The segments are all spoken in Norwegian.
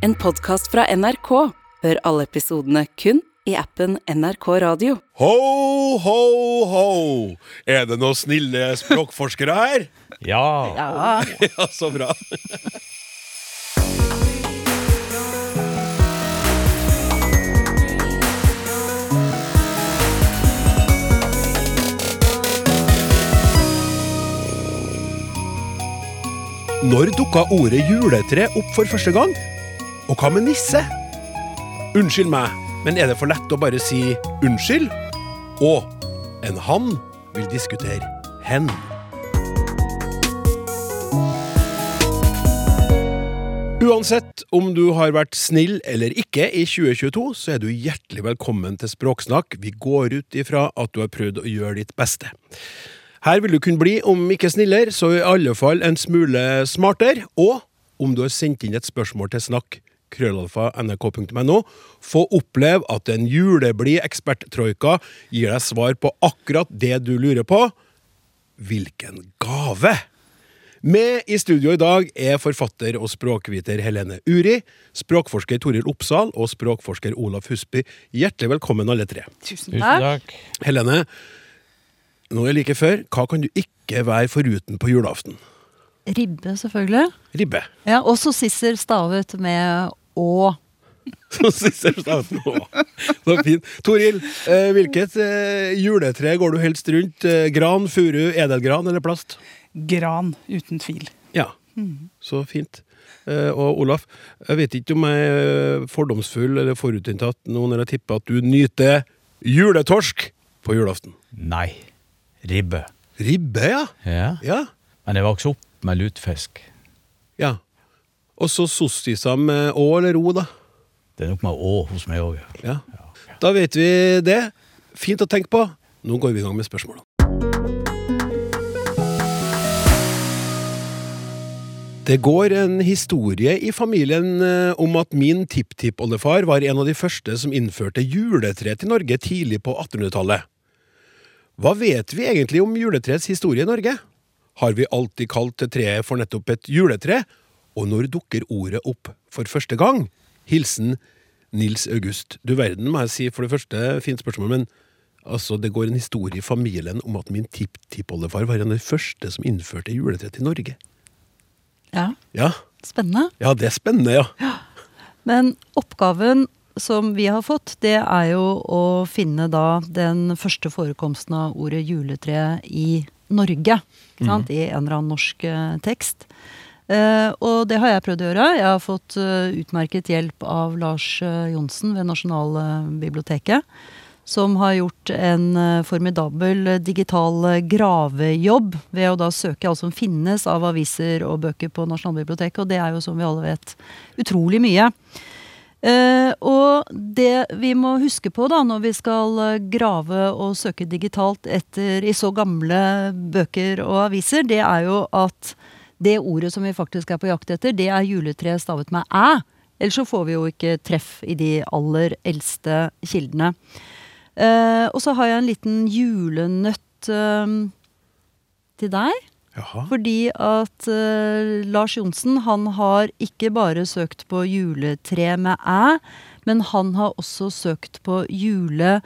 En podkast fra NRK. Hør alle episodene kun i appen NRK Radio. Ho, ho, ho! Er det noen snille språkforskere her? Ja. Ja, så bra. Når dukka ordet juletre opp for første gang? Og hva med nisse? Unnskyld meg, men er det for lett å bare si unnskyld? Og en han vil diskutere hen. Uansett om du har vært snill eller ikke i 2022, så er du hjertelig velkommen til Språksnakk. Vi går ut ifra at du har prøvd å gjøre ditt beste. Her vil du kunne bli, om ikke snillere, så i alle fall en smule smartere. Og om du har sendt inn et spørsmål til snakk, krøllalfa nrk.no, få oppleve at en juleblid eksperttroika gir deg svar på akkurat det du lurer på. Hvilken gave! Med i studio i dag er forfatter og språkviter Helene Uri, språkforsker Toril Oppsal og språkforsker Olaf Husby. Hjertelig velkommen, alle tre. Tusen takk. Helene, nå er like før. Hva kan du ikke være foruten på julaften? Ribbe, selvfølgelig. Ribbe. Ja, og sossisser stavet med å. Så fint. Toril, eh, hvilket eh, juletre går du helst rundt? Eh, gran, furu, edelgran eller plast? Gran, uten tvil. Ja, så fint. Eh, og Olaf, jeg vet ikke om jeg er fordomsfull eller forutinntatt nå når jeg tipper at du nyter juletorsk på julaften. Nei. Ribbe. Ribbe, ja. Ja. Ja. Men jeg vokste opp med lutefisk. ja. Og så sossiser med å eller ro, da. Det er nok med å hos meg òg. Ja. Da vet vi det. Fint å tenke på. Nå går vi i gang med spørsmålene. Det går en historie i familien eh, om at min tipptippoldefar var en av de første som innførte juletre til Norge tidlig på 1800-tallet. Hva vet vi egentlig om juletrets historie i Norge? Har vi alltid kalt treet for nettopp et juletre? Og når dukker ordet opp for første gang? Hilsen Nils August. Du verden, må jeg si, for det første, fint spørsmål, men altså, det går en historie i familien om at min tipptippoldefar var den første som innførte juletre til Norge. Ja, Ja, spennende. ja det er spennende, ja. Men oppgaven som vi har fått, det er jo å finne da den første forekomsten av ordet juletre i Norge. Ikke sant? I en eller annen norsk eh, tekst. Eh, og det har jeg prøvd å gjøre. Jeg har fått eh, utmerket hjelp av Lars eh, Johnsen ved Nasjonalbiblioteket. Som har gjort en formidabel digital gravejobb ved å da søke alt som finnes av aviser og bøker på Nasjonalbiblioteket. Og det er jo, som vi alle vet, utrolig mye. Uh, og det vi må huske på da, når vi skal grave og søke digitalt etter i så gamle bøker og aviser, det er jo at det ordet som vi faktisk er på jakt etter, det er juletre stavet med æ. Ellers så får vi jo ikke treff i de aller eldste kildene. Eh, og så har jeg en liten julenøtt eh, til deg. Jaha. Fordi at eh, Lars Johnsen han har ikke bare søkt på juletre med æ, men han har også søkt på jule-T-R-C-E.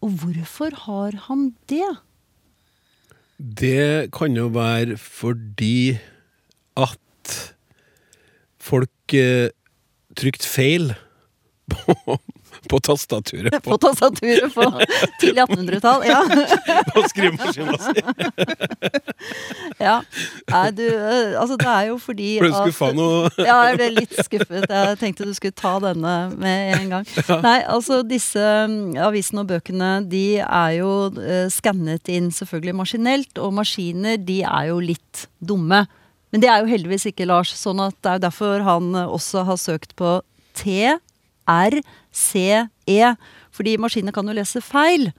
Og hvorfor har han det? Det kan jo være fordi at folk eh, trykte feil på, på tastaturet på, På tastaturet på tidlig 1800-tall. Ja. på skrivemaskina si. ja. Nei, du, eh, altså det er jo fordi Ble du skuffa nå? Ja, jeg ble litt skuffet. Jeg tenkte du skulle ta denne med en gang. Nei, altså disse mm, avisene og bøkene de er jo eh, skannet inn selvfølgelig maskinelt, og maskiner de er jo litt dumme. Men det er jo heldigvis ikke Lars, sånn at det er jo derfor han eh, også har søkt på T, R, C, E. Fordi maskiner kan jo lese feil.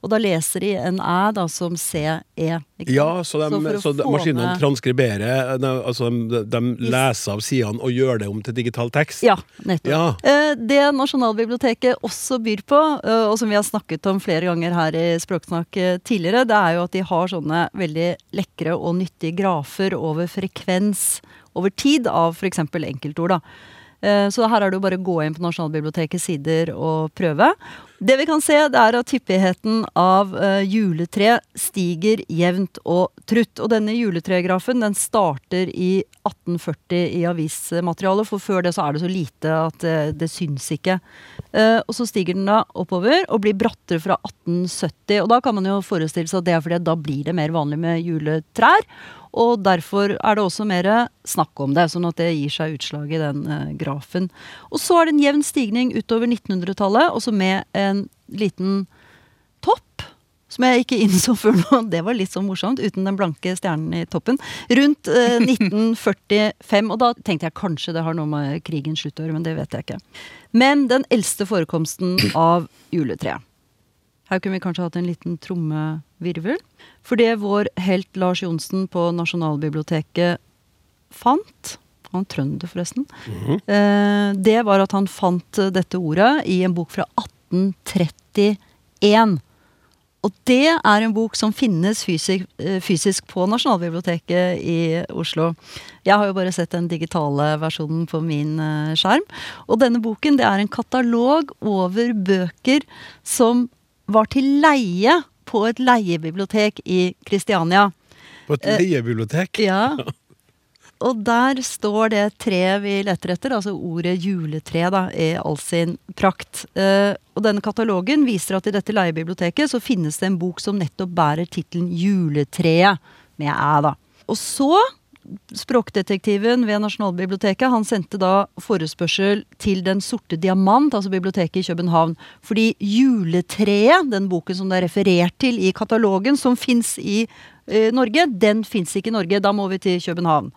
Og da leser de en æ da som CE. Ja, så, de, så, så maskinene transkriberer de, Altså, de, de leser av sidene og gjør det om til digital tekst? Ja, nettopp. Ja. Eh, Det Nasjonalbiblioteket også byr på, eh, og som vi har snakket om flere ganger her i Språksnakk eh, tidligere, det er jo at de har sånne veldig lekre og nyttige grafer over frekvens over tid av f.eks. enkeltord. da. Eh, Så her er det jo bare å gå inn på Nasjonalbibliotekets sider og prøve. Det vi kan se, det er at hyppigheten av uh, juletre stiger jevnt og trutt. Og denne juletregrafen den starter i 1840 i avismaterialet, for før det så er det så lite at det, det syns ikke. Uh, og så stiger den da oppover og blir brattere fra 1870. Og da kan man jo forestille seg at det er fordi da blir det mer vanlig med juletrær. Og derfor er det også mer snakk om det, sånn at det gir seg utslag i den uh, grafen. Og så er det en jevn stigning utover 1900-tallet, også med en liten topp. Som jeg ikke innså før nå, det var litt så morsomt, uten den blanke stjernen i toppen. Rundt eh, 1945, og da tenkte jeg kanskje det har noe med krigens slutt å gjøre, men det vet jeg ikke. Men den eldste forekomsten av juletreet. Her kunne vi kanskje hatt en liten trommevirvel. For det vår helt Lars Johnsen på Nasjonalbiblioteket fant Han er trønder, forresten. eh, det var at han fant dette ordet i en bok fra 1831. Og det er en bok som finnes fysisk, eh, fysisk på Nasjonalbiblioteket i Oslo. Jeg har jo bare sett den digitale versjonen på min eh, skjerm. Og denne boken det er en katalog over bøker som var til leie på et leiebibliotek i Kristiania. På et leiebibliotek? Ja. Og der står det treet vi leter etter, altså ordet juletre, da, i all sin prakt. Eh, og denne katalogen viser at i dette leiebiblioteket så finnes det en bok som nettopp bærer tittelen Juletreet, med æ, da. Og så Språkdetektiven ved Nasjonalbiblioteket han sendte da forespørsel til Den sorte diamant, altså biblioteket i København. Fordi Juletreet, den boken som det er referert til i katalogen, som fins i eh, Norge, den fins ikke i Norge. Da må vi til København.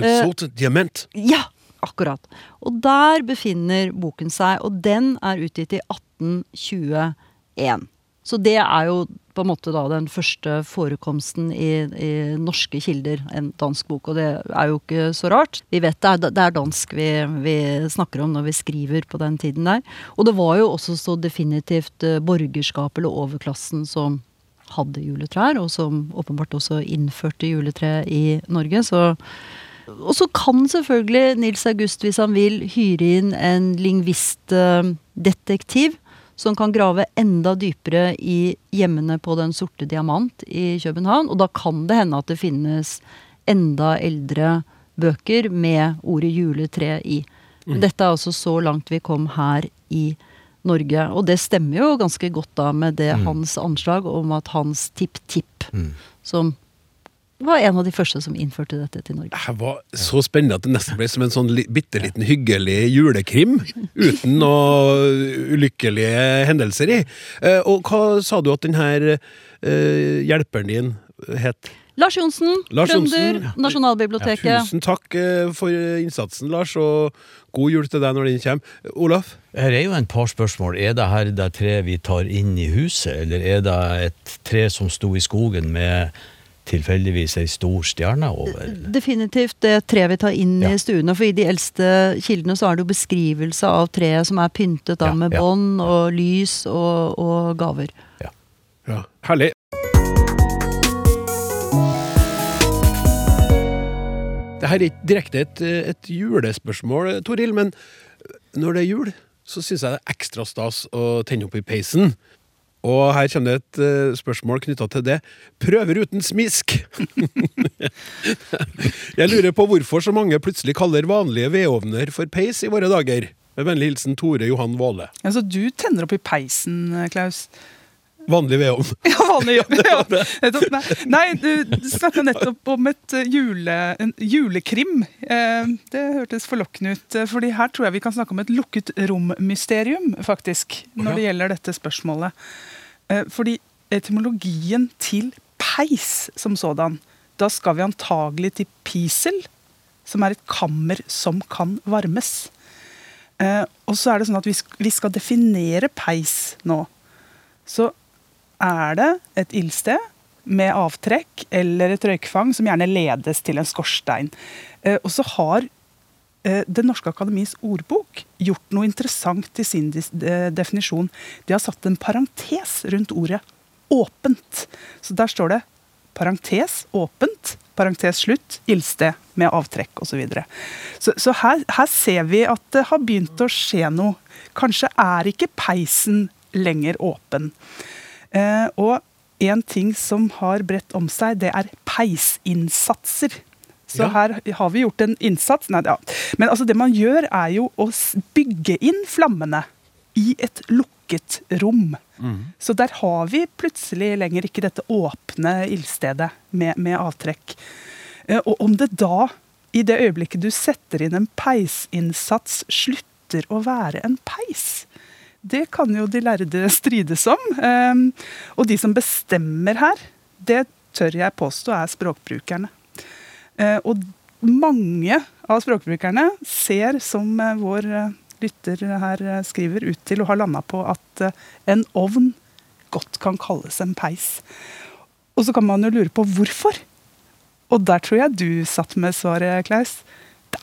Den sorte uh, diamant. Ja, akkurat. Og der befinner boken seg, og den er utgitt i 1821. Så det er jo på en måte da den første forekomsten i, i norske kilder, en dansk bok. Og det er jo ikke så rart. Vi vet det er, det er dansk vi, vi snakker om når vi skriver på den tiden der. Og det var jo også så definitivt eh, borgerskapet eller overklassen som hadde juletrær, og som åpenbart også innførte juletre i Norge. Så og så kan selvfølgelig Nils August, hvis han vil, hyre inn en lingvistdetektiv som kan grave enda dypere i hjemmene på Den sorte diamant i København. Og da kan det hende at det finnes enda eldre bøker med ordet juletre i. Men dette er altså så langt vi kom her i Norge. Og det stemmer jo ganske godt da med det hans anslag om at hans tipp-tipp, som var en av de første som innførte dette til Norge. Det var så spennende at det nesten ble som en sånn bitte liten hyggelig julekrim. Uten noe ulykkelige hendelser i. Eh, og hva sa du at denne eh, hjelperen din het? Lars Johnsen, Lars trønder, Nasjonalbiblioteket. Nasjonalbiblioteket. Tusen takk eh, for innsatsen, Lars, og god jul til deg når den kommer. Olaf? Her er jo en par spørsmål. Er det her det treet vi tar inn i huset, eller er det et tre som sto i skogen med tilfeldigvis ei stor stjerne over? Definitivt det treet vi tar inn Ja. i stuene. For i de eldste kildene så er det jo beskrivelse av treet som er pyntet da Ja, med ja. bånd og lys og, og gaver. Ja, herlig. Det her er ikke direkte et, et julespørsmål, Toril, men når det er jul, så syns jeg det er ekstra stas å tenne opp i peisen. Og her kommer det et uh, spørsmål knytta til det. Prøver uten smisk! jeg lurer på hvorfor så mange plutselig kaller vanlige vedovner for peis i våre dager. Med vennlig hilsen Tore Johan Våle. Altså, du tenner opp i peisen, Klaus. Vanlig vedovn. Ja, vanlig jobb. Ja. Nettopp. Nei, nei, du snakka nettopp om et eh, jule, en julekrim. Eh, det hørtes forlokkende ut. eh, fordi her tror jeg vi kan snakke om et lukket rom-mysterium, faktisk. Når Ja. det gjelder dette spørsmålet. Eh, fordi etymologien til peis som sådan, da skal vi antagelig til pisel, som er et kammer som kan varmes. Eh, og så er det sånn at vi vi skal definere peis nå. Så er det et ildsted med avtrekk eller et røykfang som gjerne ledes til en skorstein. Eh, og så har den Det norske akademis ordbok gjort noe interessant i sin eh, definisjon. De har satt en parentes rundt ordet 'åpent'. Så der står det parentes åpent, parentes slutt, ildsted med avtrekk osv. Så, videre. så Så her, her ser vi at det har begynt å skje noe. Kanskje er ikke peisen lenger åpen. Eh, og en ting som har bredt om seg, det er peisinnsatser. Så Ja. her har vi gjort en innsats. Nei, ja. Men altså det man gjør, er jo å bygge inn flammene i et lukket rom. Så der har vi plutselig lenger ikke dette åpne ildstedet med, med avtrekk. Eh, Og om det da, i det øyeblikket du setter inn en peisinnsats, slutter å være en peis, det kan jo de lærde strides om. Eh, Og de som bestemmer her, det tør jeg påstå er språkbrukerne. Eh, Og mange av språkbrukerne ser, som eh, vår eh, lytter her skriver, ut til å ha landa på at en ovn godt kan kalles en peis. Og så kan man jo lure på hvorfor. Og der tror jeg du satt med svaret, Klaus.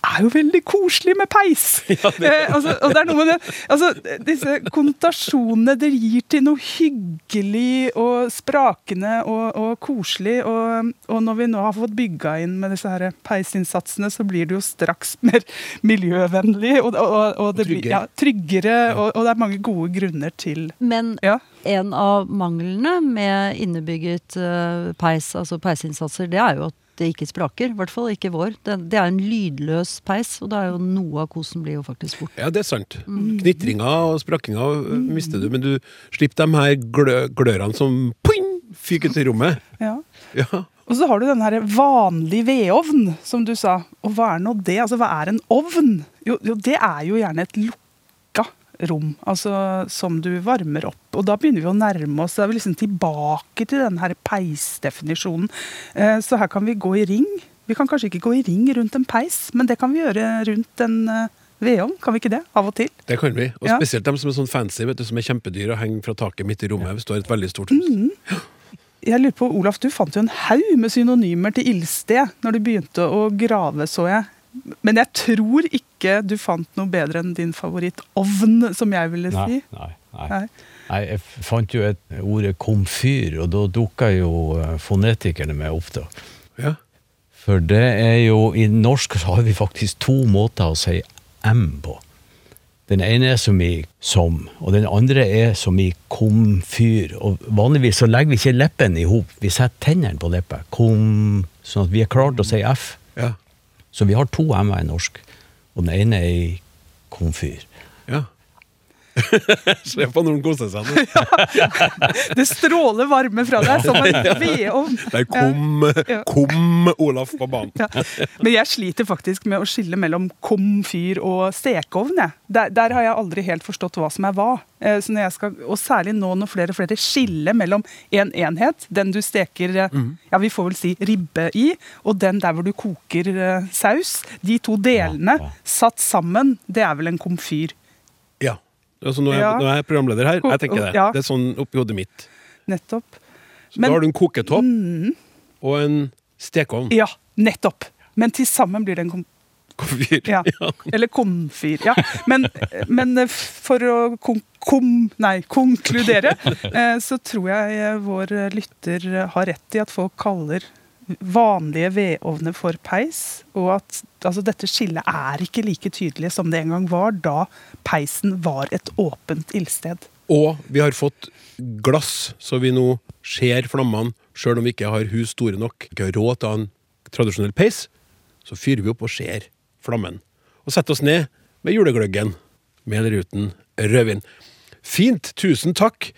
Er jo veldig koselig med peis! eh, altså, og det er noe med det, altså, disse konnotasjonene det gir til noe hyggelig og sprakende og, og koselig. Og, og når vi nå har fått bygga inn med disse her peisinnsatsene, så blir det jo straks mer miljøvennlig og, og, og det blir, ja, tryggere. Og, og det er mange gode grunner til Men Ja. en av manglene med innebygget eh, peis, altså peisinnsatser, det er jo at det ikke spraker. I hvert fall ikke vår. Det, det er en lydløs peis, og da er jo noe av kosen blir jo faktisk borte. Ja, det er sant. Knitringa og sprakkinga mm. mister du, men du slipper de her glø glørene som poing, fyker til rommet. ja. Ja. Og så har du den her vanlig vedovn, som du sa. Og hva er nå det? Altså, hva er en ovn? Jo, jo, det er jo gjerne et lukka rom, altså som du varmer opp. Og da begynner vi å nærme oss, da er vi liksom tilbake til den her peisdefinisjonen. Eh, så her kan vi gå i ring. Vi kan kanskje ikke gå i ring rundt en peis, men det kan vi gjøre rundt en eh, vedovn, kan vi ikke det? Av og til. Det kan vi. Og Ja. spesielt de som er sånn fancy, vet du, som er kjempedyr og henger fra taket midt i rommet hvis du har et veldig stort hus. Mm. Jeg lurer på, Olaf, du fant jo en haug med synonymer til ildsted når du begynte å grave, så jeg. Men jeg tror ikke du fant noe bedre enn din favoritt-ovn, som jeg ville si. nei, nei. Nei. Nei, jeg fant jo et ordet komfyr, og da dukka jo eh, fonetikerne med opp, da. Ja. For det er jo I norsk så har vi faktisk to måter å si M på. Den ene er som i som, og den andre er som i komfyr. Og vanligvis så legger vi ikke leppene i hop, vi setter tennene på leppa. Kom, sånn at vi er klare til å si F. Ja. Så vi har to M-er i norsk, og den ene er i komfyr. Ja. Se på når han koser seg. nå. Det stråler varme fra deg som en vedovn. Der kom, kom Olaf på banen. Ja. Men jeg sliter faktisk med å skille mellom komfyr og stekeovn. Der, der har jeg aldri helt forstått hva som er hva. Eh, Så når jeg skal, og særlig nå når flere og flere skiller mellom en enhet, den du steker eh, ja vi får vel si ribbe i, og den der hvor du koker eh, saus. De to delene Ja, ja. satt sammen, det er vel en komfyr. Altså, nå, er, Ja. nå er jeg programleder her. Jeg tenker det. Ja. Det er sånn oppi hodet mitt. Nettopp. Så Men- da har du en koketopp og en stekeovn. Ja, nettopp. Men til sammen blir det en kom Komfyr. Ja. Eller komfyr. Ja. Men, men for å kon kom, nei, konkludere, eh, så tror jeg vår lytter har rett i at folk kaller vanlige vedovner for peis, og at altså, dette skillet er ikke like tydelig som det en gang var, da peisen var et åpent ildsted. Og vi har fått glass, så vi nå ser flammene, sjøl om vi ikke har hus store nok. Ikke har råd til en tradisjonell peis, så fyrer vi opp og ser flammen. Og setter oss ned med julegløggen, med eller uten rødvin. Fint, tusen takk.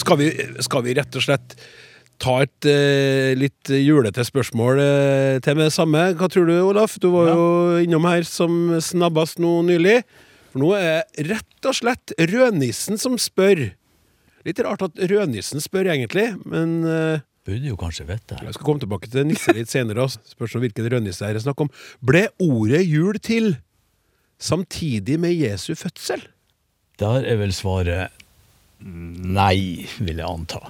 Skal vi, skal vi rett og slett ta et eh, litt julete spørsmål eh, til med det samme? Hva tror du, Olaf? Du var jo innom her som snabbast nå nylig. For nå er det rett og slett rødnissen som spør. Litt rart at rødnissen spør, egentlig, men eh, Burde jo kanskje vite. jeg skal komme tilbake til nisse litt senere. også. Spørs om hvilken rødnisse det er snakk om. Ble ordet jul til samtidig med Jesu fødsel? Der er vel svaret nei, vil jeg anta.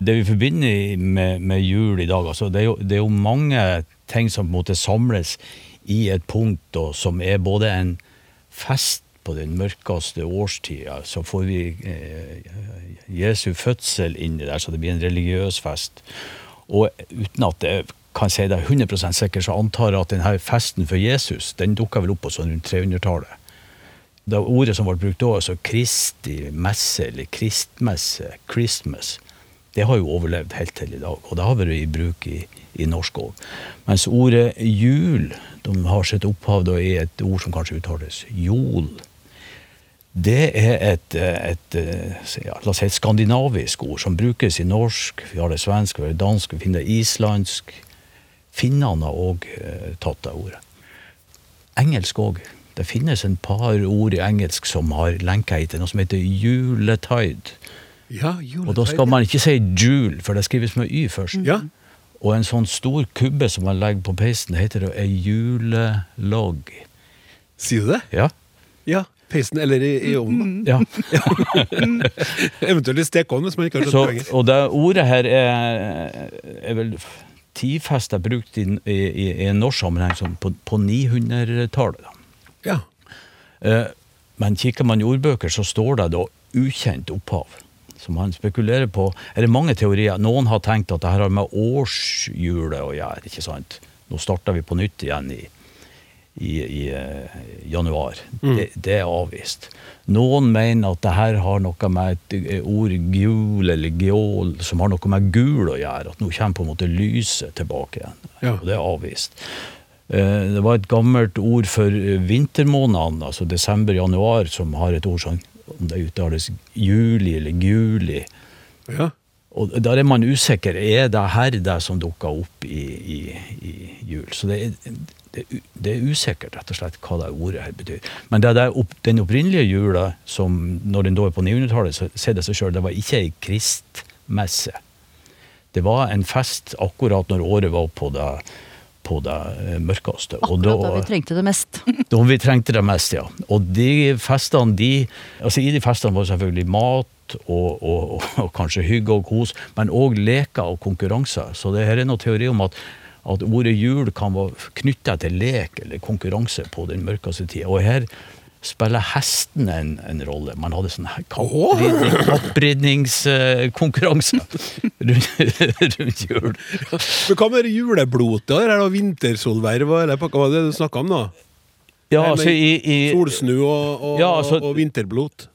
Det vi forbinder med, med jul i dag, altså, det, er jo, det er jo mange ting som på en måte samles i et punkt, da, som er både en fest på den mørkeste årstida. Så får vi eh, Jesu fødsel inni der, så det blir en religiøs fest. Og uten at jeg kan si det 100% sikkert, så antar jeg at denne festen for Jesus den dukka vel opp på sånn rundt 300-tallet. Det ordet som ble brukt da, altså Kristi messe, eller kristmesse, Christmas, det har jo overlevd helt til i dag. Og det har vært i bruk i, i norsk òg. Mens ordet jul de har sitt opphav da i et ord som kanskje uttales jol. Det er et, et, ja, la oss si et skandinavisk ord som brukes i norsk. Vi har det svensk, vi har det dansk, vi finner det islandsk. Finnene har òg eh, tatt det ordet. Engelsk òg. Det finnes en par ord i engelsk som har lenka hit noe som heter juletide. Ja, Og da skal man ikke si jule, for det skrives med y først. Ja, Og en sånn stor kubbe som man legger på peisen, det heter ei julelogg. Sier du det? Ja. Ja. Peisen eller i, i ovnen. ja. Eventuelt i stekeovnen, hvis man ikke har Så, poenget. og det ordet her er, er vel tidfesta brukt i, i, i en norsk sammenheng sånn på, på 900-tallet. Ja. Eh, Men kikker man i ordbøker, så står det da ukjent opphav. som man spekulerer på Er det mange teorier? Noen har tenkt at det her har med årshjulet å gjøre. ikke sant? Nå starter vi på nytt igjen i, i, i eh, januar. Det, det er avvist. Noen mener at det her har noe med et eh, ord gul eller geol som har noe med gul å gjøre. At nå kommer på en måte lyset tilbake igjen. Ja. Og det er avvist. Eh, Det var et gammelt ord for eh, vintermånedene, altså desember-januar, som har et ord som om det uttales juli eller guli. ja. Og der er man usikker. Er det her det som dukker opp i, i, i jul? Så det er, det, det er usikkert, rett og slett, hva det ordet her betyr. Men det der den opprinnelige jula, som når den da er på 900-tallet, så sier det seg sjøl, det var ikke ei kristmesse. Det var en fest akkurat når året var på det, på det eh, mørkeste. Akkurat da vi trengte det mest. da vi trengte det mest, ja. Og de festene, de Altså i de festene var det selvfølgelig mat og, og, og kanskje hygge og kos, men òg leker og konkurranser. Så det her er noen teori om at, at ordet jul kan være knytta til lek eller konkurranse på den mørkeste tida. Og her spiller hesten en, en rolle. Man hadde sånn her kappridning- rundt, rundt jul. Men hva med juleblotet? Er det vintersolverv eller? Hva er det du snakka om nå? Ja, Nei, altså i, i Solsnu og, og, Ja, altså- og vinterblot?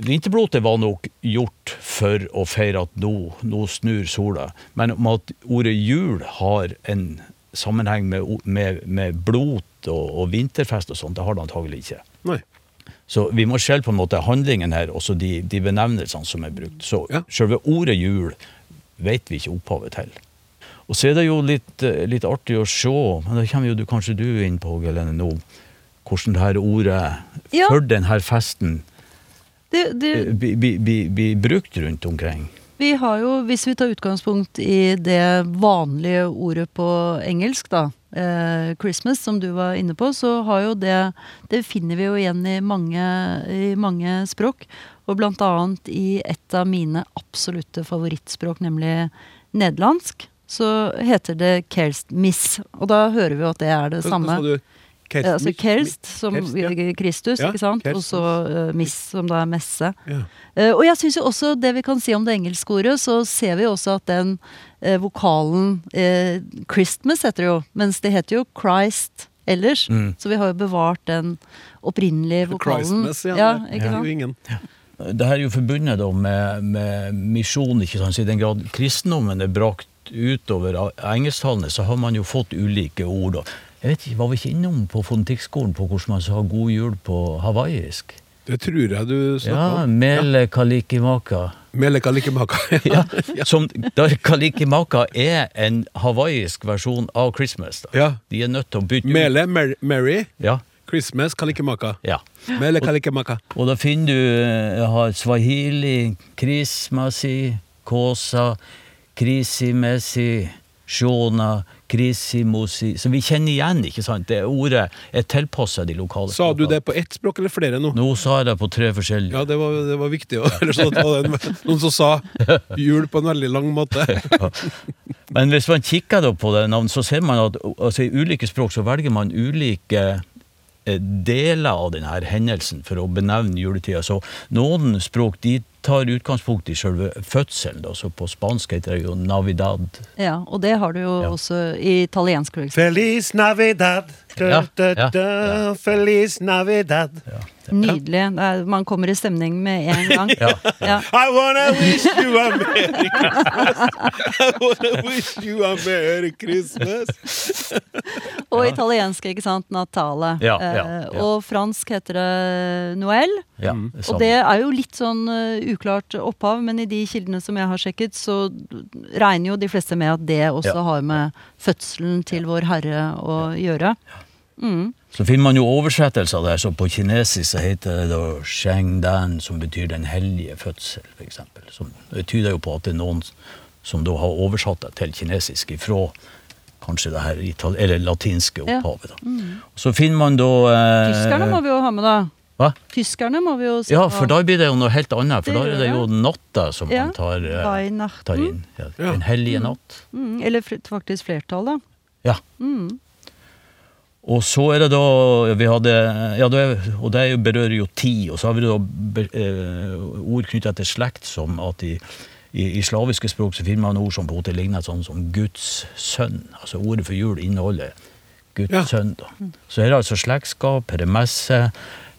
Vinterblotet var nok gjort for å feire at nå, nå snur sola. Men om at ordet jul har en sammenheng med, med, med blot og, og vinterfest og sånt, det har det antagelig ikke. Nei. Så vi må skjelle på en måte handlingen her, også de, de benevnelsene som er brukt. Så Ja. selve ordet jul vet vi ikke opphavet til. Og så er det jo litt, eh, litt artig å se, men da kommer jo du, kanskje du inn på, Helene, nå, hvordan det her ordet Ja. for den her festen Det, det, eh, blir bli, bli, bli brukt rundt omkring. Vi har jo, hvis vi tar utgangspunkt i det vanlige ordet på engelsk, da, eh, Christmas, som du var inne på, så har jo det Det finner vi jo igjen i mange, i mange språk. Og blant annet i et av mine absolutte favorittspråk, nemlig nederlandsk, så heter det kerstmiss. Og da hører vi jo at det er det samme. Kerst- Altså kerst, som Kerst, ja. Kristus, Ja, ikke sant? Og så uh, miss, som da er messe. Ja. Eh, og jeg syns jo også det vi kan si om det engelske ordet, så ser vi også at den eh, vokalen eh, Christmas heter det jo, mens det heter jo Christ ellers. Mm. Så vi har jo bevart den opprinnelige vokalen. Christmas, ja. ja, det ikke er sant? jo ingen. Det her er jo forbundet da med, med misjon, ikke sant? I den grad kristendommen er brakt utover engelsktalene, så har man jo fått ulike ord. Jeg vet ikke, Var vi ikke innom på fonetikkskolen på hvordan man sa god jul på hawaiisk? Det tror jeg du snakker Ja, om. mele kalikimaka. Mele kalikimaka. Ja, som, der kalikimaka er en hawaiisk versjon av Christmas. da. Ja. De er nødt til å bytte. Mele, Mer Mary, Ja, Christmas, kalikimaka. ja. Mele kalikimaka. Og da finner du eh, har swahili, krismasi, kosa, krisimesi, Shona, Krisimosi Som vi kjenner igjen, ikke sant? Det ordet er tilpassa de lokale Sa du det på ett språk eller flere nå? Nå sa jeg det på tre forskjellige. Ja, det var, det var viktig. Eller sånn at det var en, noen som sa jul på en veldig lang måte. Men hvis man kikker da på det navnet, så ser man at altså, i ulike språk så velger man ulike eh, deler av denne hendelsen for å benevne juletida. Så noen språk de tar utgangspunkt i selve fødselen. Altså på spansk heter det jo navidad. Ja, og det har du jo Ja. også i italiensk. Feliz Navidad, Ja, ja, ja. Feliz Navidad. Nydelig. Er, man kommer i stemning med en gang. Ja. Ja. I wanna wish you a Merry Christmas. I wanna wish you a Merry Christmas. Og italiensk, ikke sant? Natale. Ja, ja, ja. Eh, og fransk heter det Noël. Ja, Mm. Og det er jo litt sånn eh, uklart opphav, men i de kildene som jeg har sjekket, så regner jo de fleste med at det også Ja. har med fødselen til Vår Herre å gjøre. Mm. Så finner man jo oversettelser der, Så på kinesisk så heter det da Shengdan, som betyr den hellige fødsel, f.eks. Det tyder jo på at det er noen som da har oversatt det til kinesisk ifra kanskje det her eller latinske opphavet. da. Så finner man da eh, Tyskerne må vi jo ha med, da. Hva? Tyskerne må vi jo Ja, for da blir det jo noe helt annet. For da er det jo natta som Ja. man tar, eh, tar inn. Ja, Ja. Den hellige natt. Mm, eller faktisk flertall, da. Ja. Mm. Og så er det da vi hadde, ja, det er, Og det berører jo tid. Og så har vi da eh, ord knytta til slekt, som at i, i, i slaviske språk så finner man ord som på en måte ligner sånn som Guds sønn. Altså ordet for jul inneholder Guds Ja. sønn. da. Så her er altså slektskap, her er messe,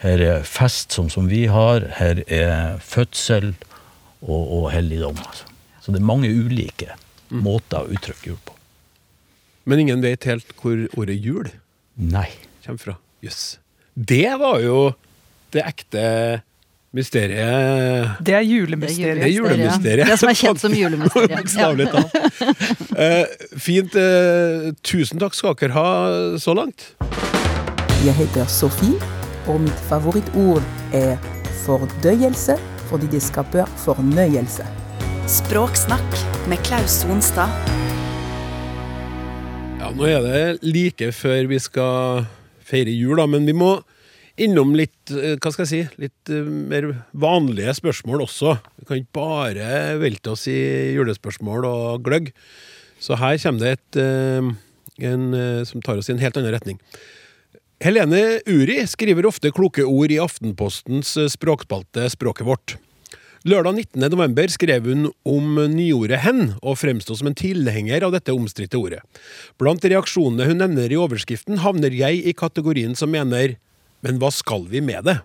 her er fest som, som vi har, her er fødsel og, og helligdom. Altså. Så det er mange ulike måter å uttrykke jul på. Men ingen vet helt hvor ordet jul Nei. kommer fra. Jøss. Det var jo det ekte mysteriet. Det er julemysteriet. Det er julemysteriet. Det som er kjent som julemysteriet. Ja. Bokstavelig talt. Eh, fint. eh, tusen takk skal dere ha så langt. Jeg heter Sofie, og mitt favorittord er fordøyelse, fordi det skaper fornøyelse. Språksnakk med Klaus Sonstad. Nå er det like før vi skal feire jul, da, men vi må innom litt, eh, hva skal jeg si, litt eh, mer vanlige spørsmål også. Vi kan ikke bare velte oss i julespørsmål og gløgg. Så her kommer det et eh, en, som tar oss i en helt annen retning. Helene Uri skriver ofte kloke ord i Aftenpostens språkspalte Språket vårt. Lørdag 19. november skrev hun om nyordet 'hen', og fremsto som en tilhenger av dette omstridte ordet. Blant reaksjonene hun nevner i overskriften, havner jeg i kategorien som mener 'men hva skal vi med det'?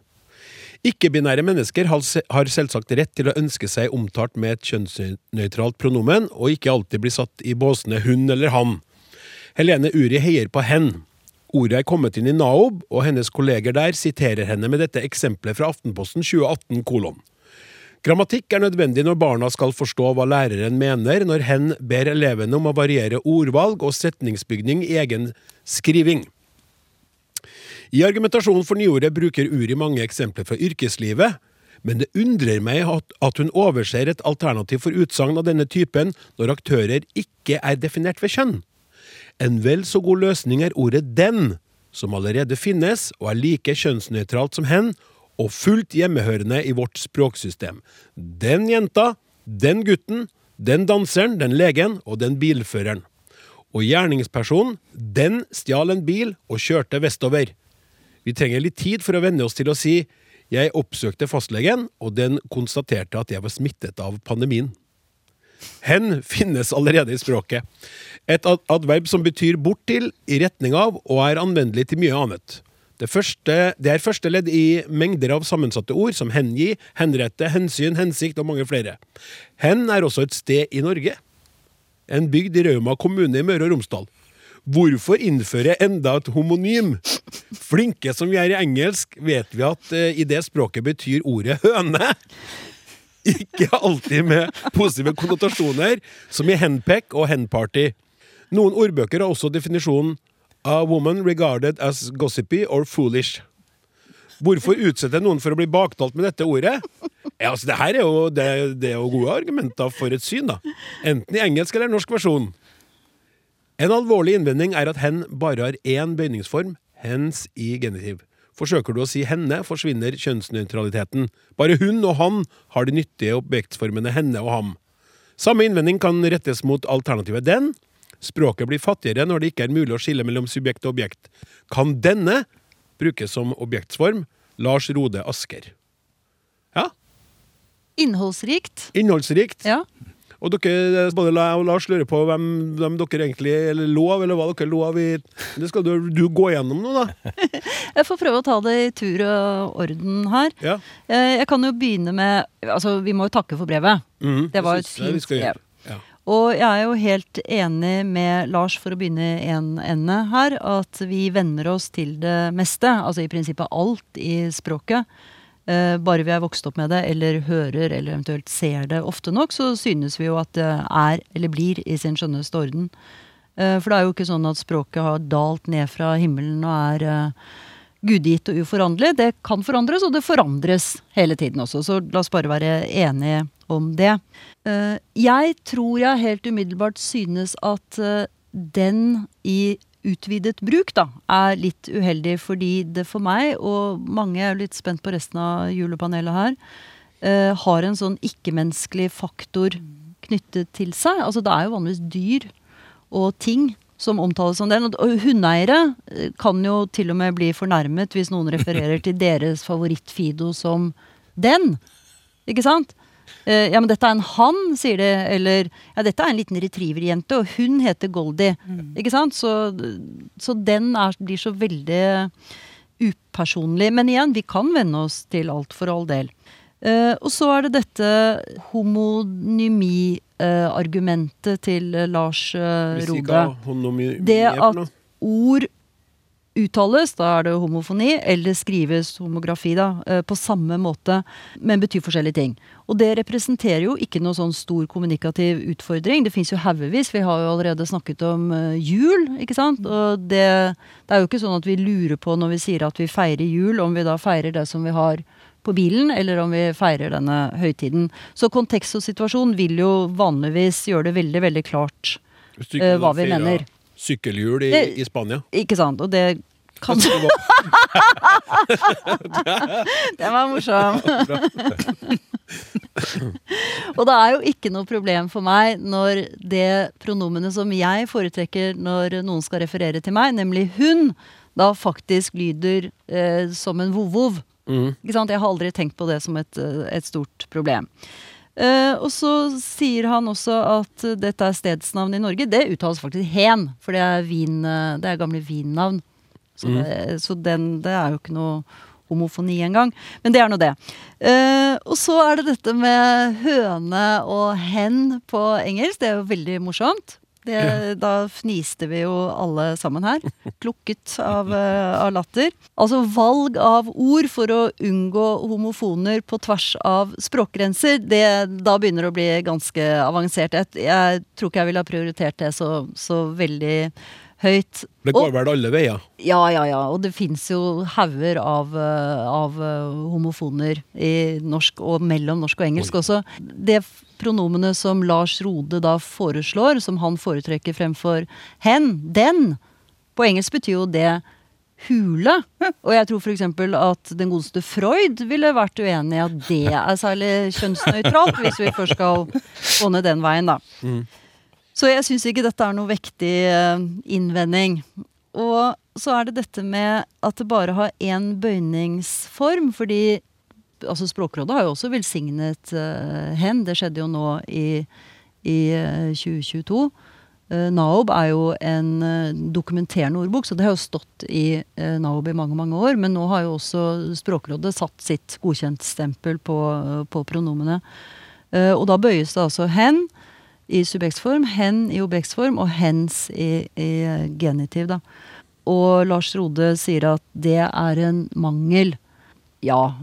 Ikke-binære mennesker har selvsagt rett til å ønske seg omtalt med et kjønnsnøytralt pronomen, og ikke alltid bli satt i båsene hun eller han. Helene Uri heier på hen. Ordet er kommet inn i Naob, og hennes kolleger der siterer henne med dette eksempelet fra Aftenposten 2018 kolon. Grammatikk er nødvendig når barna skal forstå hva læreren mener når hen ber elevene om å variere ordvalg og setningsbygning i egen skriving. I argumentasjonen for nyordet bruker Uri mange eksempler fra yrkeslivet, men det undrer meg at, hun overser et alternativ for utsagn av denne typen når aktører ikke er definert ved kjønn. En vel så god løsning er ordet den, som allerede finnes og er like kjønnsnøytralt som hen, og fullt hjemmehørende i vårt språksystem. Den jenta, den gutten, den danseren, den legen og den bilføreren. Og gjerningspersonen, den stjal en bil og kjørte vestover. Vi trenger litt tid for å venne oss til å si jeg oppsøkte fastlegen, og den konstaterte at jeg var smittet av pandemien. Hen finnes allerede i språket. Et adverb som betyr bort til, i retning av, og er anvendelig til mye annet. Det, første, det er første ledd i mengder av sammensatte ord, som hengi, henrette, hensyn, hensikt og mange flere. Hen er også et sted i Norge. En bygd i Rauma kommune i Møre og Romsdal. Hvorfor innføre enda et homonym? Flinke som vi er i engelsk, vet vi at eh, i det språket betyr ordet høne. Ikke alltid med positive konnotasjoner, som i henpeck og henparty. Noen ordbøker har også definisjonen A woman regarded as gossipy or foolish. Hvorfor utsette noen for å bli baktalt med dette ordet? Ja, altså, det her er jo, det, det er jo gode argumenter for et syn, da. Enten i engelsk eller norsk versjon. En alvorlig innvending er at hen bare har én bøyningsform, hens i genitiv. Forsøker du å si henne, forsvinner kjønnsnøytraliteten. Bare hun og han har de nyttige objektsformene henne og ham. Samme innvending kan rettes mot alternativet den. Språket blir fattigere når det ikke er mulig å skille mellom subjekt og objekt. Kan denne brukes som objektsform? Lars Rode Asker. Ja, Innholdsrikt. innholdsrikt. Ja. Og dere, både jeg og Lars lurer på hvem, hvem dere egentlig eller lov, eller hva dere lo av i Det skal du, du gå gjennom nå, da. Jeg får prøve å ta det i tur og orden her. Ja. Eh, Jeg kan jo begynne med Altså, vi må jo takke for brevet. Mm, Det var et fint brev. Og jeg er jo helt enig med Lars, for å begynne i en ende her, at vi venner oss til det meste. Altså i prinsippet alt i språket. Eh, bare vi er vokst opp med det, eller hører, eller eventuelt ser det ofte nok, så synes vi jo at det er, eller blir, i sin skjønneste orden. Eh, for det er jo ikke sånn at språket har dalt ned fra himmelen og er eh, gudgitt og uforanderlig. Det kan forandres, og det forandres hele tiden også. Så la oss bare være enige om det. Eh, Jeg tror jeg helt umiddelbart synes at eh, den i utvidet bruk da, er litt uheldig, fordi det for meg, og mange er litt spent på resten av julepanelet her, eh, har en sånn ikke-menneskelig faktor knyttet til seg. Altså det er jo vanligvis dyr og ting som omtales som den. Og- hundeeiere kan jo til og med bli fornærmet hvis noen refererer til deres favoritt-Fido som den. Ikke sant? Eh, ja, men dette er en han, sier de. Eller ja, dette er en liten retrieverjente, og hun heter Goldie. Ikke sant? Så, så den er, blir så veldig upersonlig. Men igjen, vi kan venne oss til alt for all del. Eh, og så er det dette homonymi-argumentet til eh, Lars uh, Rode. Det at ord uttales, da er det homofoni, eller skrives homografi, da, eh, på samme måte, men betyr forskjellige ting. Og det representerer jo ikke noe sånn stor kommunikativ utfordring. Det fins jo haugevis. Vi har jo allerede snakket om eh, jul, ikke sant. Og det, det er jo ikke sånn at vi lurer på når vi sier at vi feirer jul, om vi da feirer det som vi har på bilen, eller om vi feirer denne høytiden. Så kontekst og situasjon vil jo vanligvis gjøre det veldig, veldig klart eh, hva vi mener. Sykkelhjul i, Det- i Spania. Ikke sant? Og det kan Det var- Den var morsom. og det er jo ikke noe problem for meg når det pronomenet som jeg foretrekker når noen skal referere til meg, nemlig hun, da faktisk lyder eh, som en vovvov. Mm. Ikke sant? Jeg har aldri tenkt på det som et, eh, et stort problem. Eh, og så sier han også at dette er stedsnavn i Norge. Det uttales faktisk hen, for det er, vin, eh, det er gamle vinnavn. Så, det, så den, det er jo ikke noe homofoni engang. Men det er nå det. Uh, og så er det dette med høne og hen på engelsk. Det er jo veldig morsomt. Det, Da fniste vi jo alle sammen her. Klukket av, eh, av latter. Altså valg av ord for å unngå homofoner på tvers av språkgrenser, det, da begynner det å bli ganske avansert. Jeg, jeg tror ikke jeg ville ha prioritert det så, så veldig høyt. Det Og- går vel alle veier. ja, ja, ja. Og det fins jo hauger av, eh, av eh, homofoner i norsk, og mellom norsk og engelsk også. Det pronomenet som Lars Rode da foreslår, som han foretrekker fremfor hen, den, på engelsk betyr jo det hule. Og jeg tror f.eks. at den godeste Freud ville vært uenig i at det er særlig kjønnsnøytralt, hvis vi først skal gå ned den veien, da. Så jeg syns ikke dette er noe vektig eh, innvending. Og så er det dette med at det bare har én bøyningsform, fordi altså Språkrådet har jo også velsignet eh, hen. Det skjedde jo nå i, i eh, 2022. Uh, Naob er jo en eh, dokumenterende ordbok, så det har jo stått i Naob i mange mange år. Men nå har jo også Språkrådet satt sitt godkjentstempel på, på pronomene. Eh, og da bøyes det altså hen i subjektsform, hen i objektsform og hens i, i genitiv. Da. Og Lars Rode sier at det er en mangel. Ja,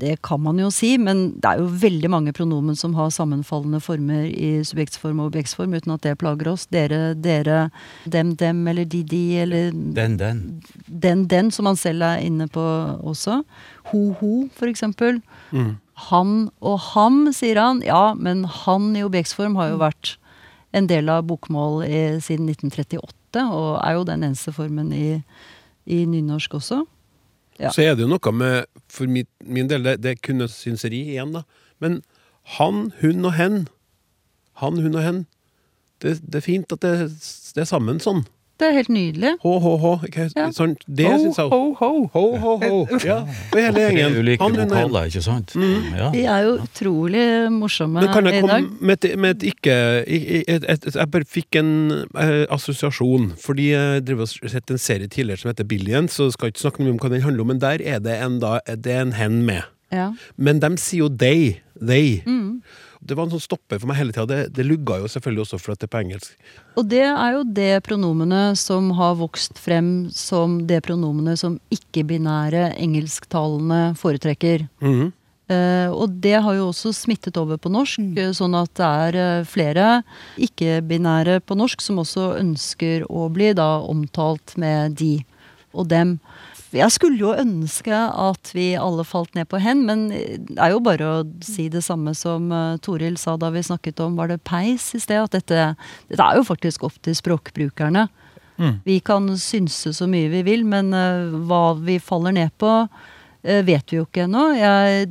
det kan man jo si, men det er jo veldig mange pronomen som har sammenfallende former i subjektsform og objektsform, uten at det plager oss. Dere, dere, dem, dem, eller de, de, eller Den, den. den, den, som han selv er inne på også. Ho, ho, for eksempel. Han og ham, sier han. Ja, men han i objektsform har jo vært en del av bokmål i, siden 1938, og er jo den eneste formen i, i nynorsk også. Ja. Så er det jo noe med, for min, min del, det, det er kunstsynseri igjen, da. Men han, hun og hen, han, hun og hen, det, det er fint at det, det er sammen sånn. Det er helt nydelig. Ho-ho-ho. Ja. Sånn, det Ho, syns jeg ho, ho. Ho-ho-ho. Ja, og hele gjengen. ulike vokaler, ikke sant? Ja. De er jo utrolig morsomme i Men kan jeg dag. komme med et, med et ikke et, et, Jeg bare fikk en eh, assosiasjon. Fordi jeg driver og sett en serie tidligere som heter Billions, så skal jeg ikke snakke mye om hva den handler om, men der er det en, da, det er en hen med. Ja. Men de sier jo they. They. Mm. Det var en sånn stopper for meg hele tida. Det, det lugga jo selvfølgelig også for at det er på engelsk. Og det er jo det pronomenet som har vokst frem som det pronomenet som ikke-binære engelsktalende foretrekker. Mm -hmm. Uh, og det har jo også smittet over på norsk, mm. sånn at det er eh, flere ikke-binære på norsk som også ønsker å bli da omtalt med de og dem. Jeg skulle jo ønske at vi alle falt ned på hen, men det er jo bare å si det samme som uh, Toril sa da vi snakket om var det peis i sted, at dette, dette er jo faktisk opp til språkbrukerne. Vi kan synse så mye vi vil, men eh, hva vi faller ned på, eh, vet vi jo ikke ennå.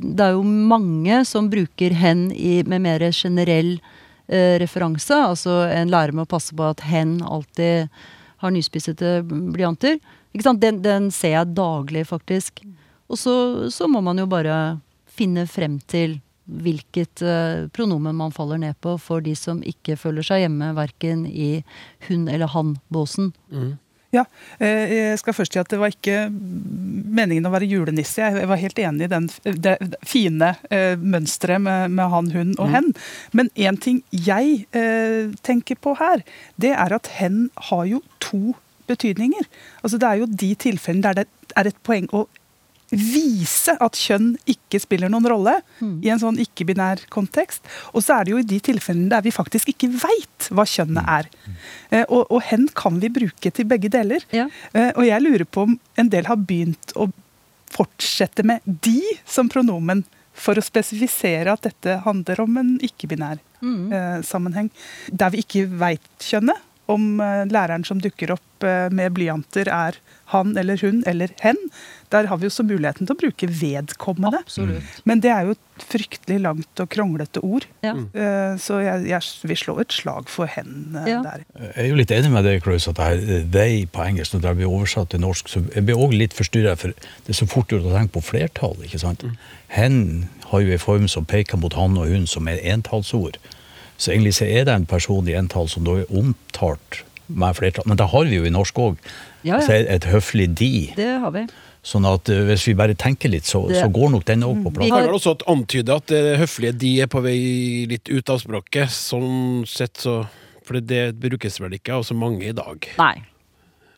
Det er jo mange som bruker hen i, med mer generell eh, referanse. Altså en lærer med å passe på at hen alltid har nyspissete blyanter. Ikke sant? Den, den ser jeg daglig, faktisk. Og så, så må man jo bare finne frem til hvilket uh, pronomen man faller ned på for de som ikke føler seg hjemme verken i hun- eller han-båsen. Ja, eh, jeg skal først si at det var ikke meningen å være julenisse. Jeg var helt enig i den, det fine eh, mønsteret med, med han, hun og hen. Men én ting jeg eh, tenker på her, det er at hen har jo to betydninger. Altså Det er jo de tilfellene der det er et poeng å vise at kjønn ikke spiller noen rolle i en sånn ikke-binær kontekst. Og så er det jo i de tilfellene der vi faktisk ikke veit hva kjønnet er. Eh, og, og hen kan vi bruke til begge deler. Ja. Eh, og jeg lurer på om en del har begynt å fortsette med de som pronomen for å spesifisere at dette handler om en ikke-binær eh, sammenheng. Der vi ikke veit kjønnet, om eh, læreren som dukker opp eh, med blyanter er han eller hun eller hen, der har vi jo så muligheten til å bruke vedkommende. Absolutt. Men det er jo et fryktelig langt og kronglete ord. Ja. Eh, Så jeg, jeg vil slå et slag for hen Ja. der. Jeg er jo litt enig med deg, Klaus, at det they på engelsk, når det blir oversatt til norsk, så jeg blir også litt forstyrret, for det er så fort gjort å tenke på flertall, ikke sant? Hen har jo en form som peker mot han og hun, som er entallsord. Så egentlig så er det en person i entall som da er omtalt med flertall. Men det har vi jo i norsk òg. Ja, ja. Altså et, høflig de. Det har vi. Sånn at eh, hvis vi bare tenker litt, så, så går nok den òg på Vi plass. Kan har- vel også antyde at det høflige de er på vei litt ut av språket. Sånn sett så For det brukes vel ikke av så mange i dag. Nei.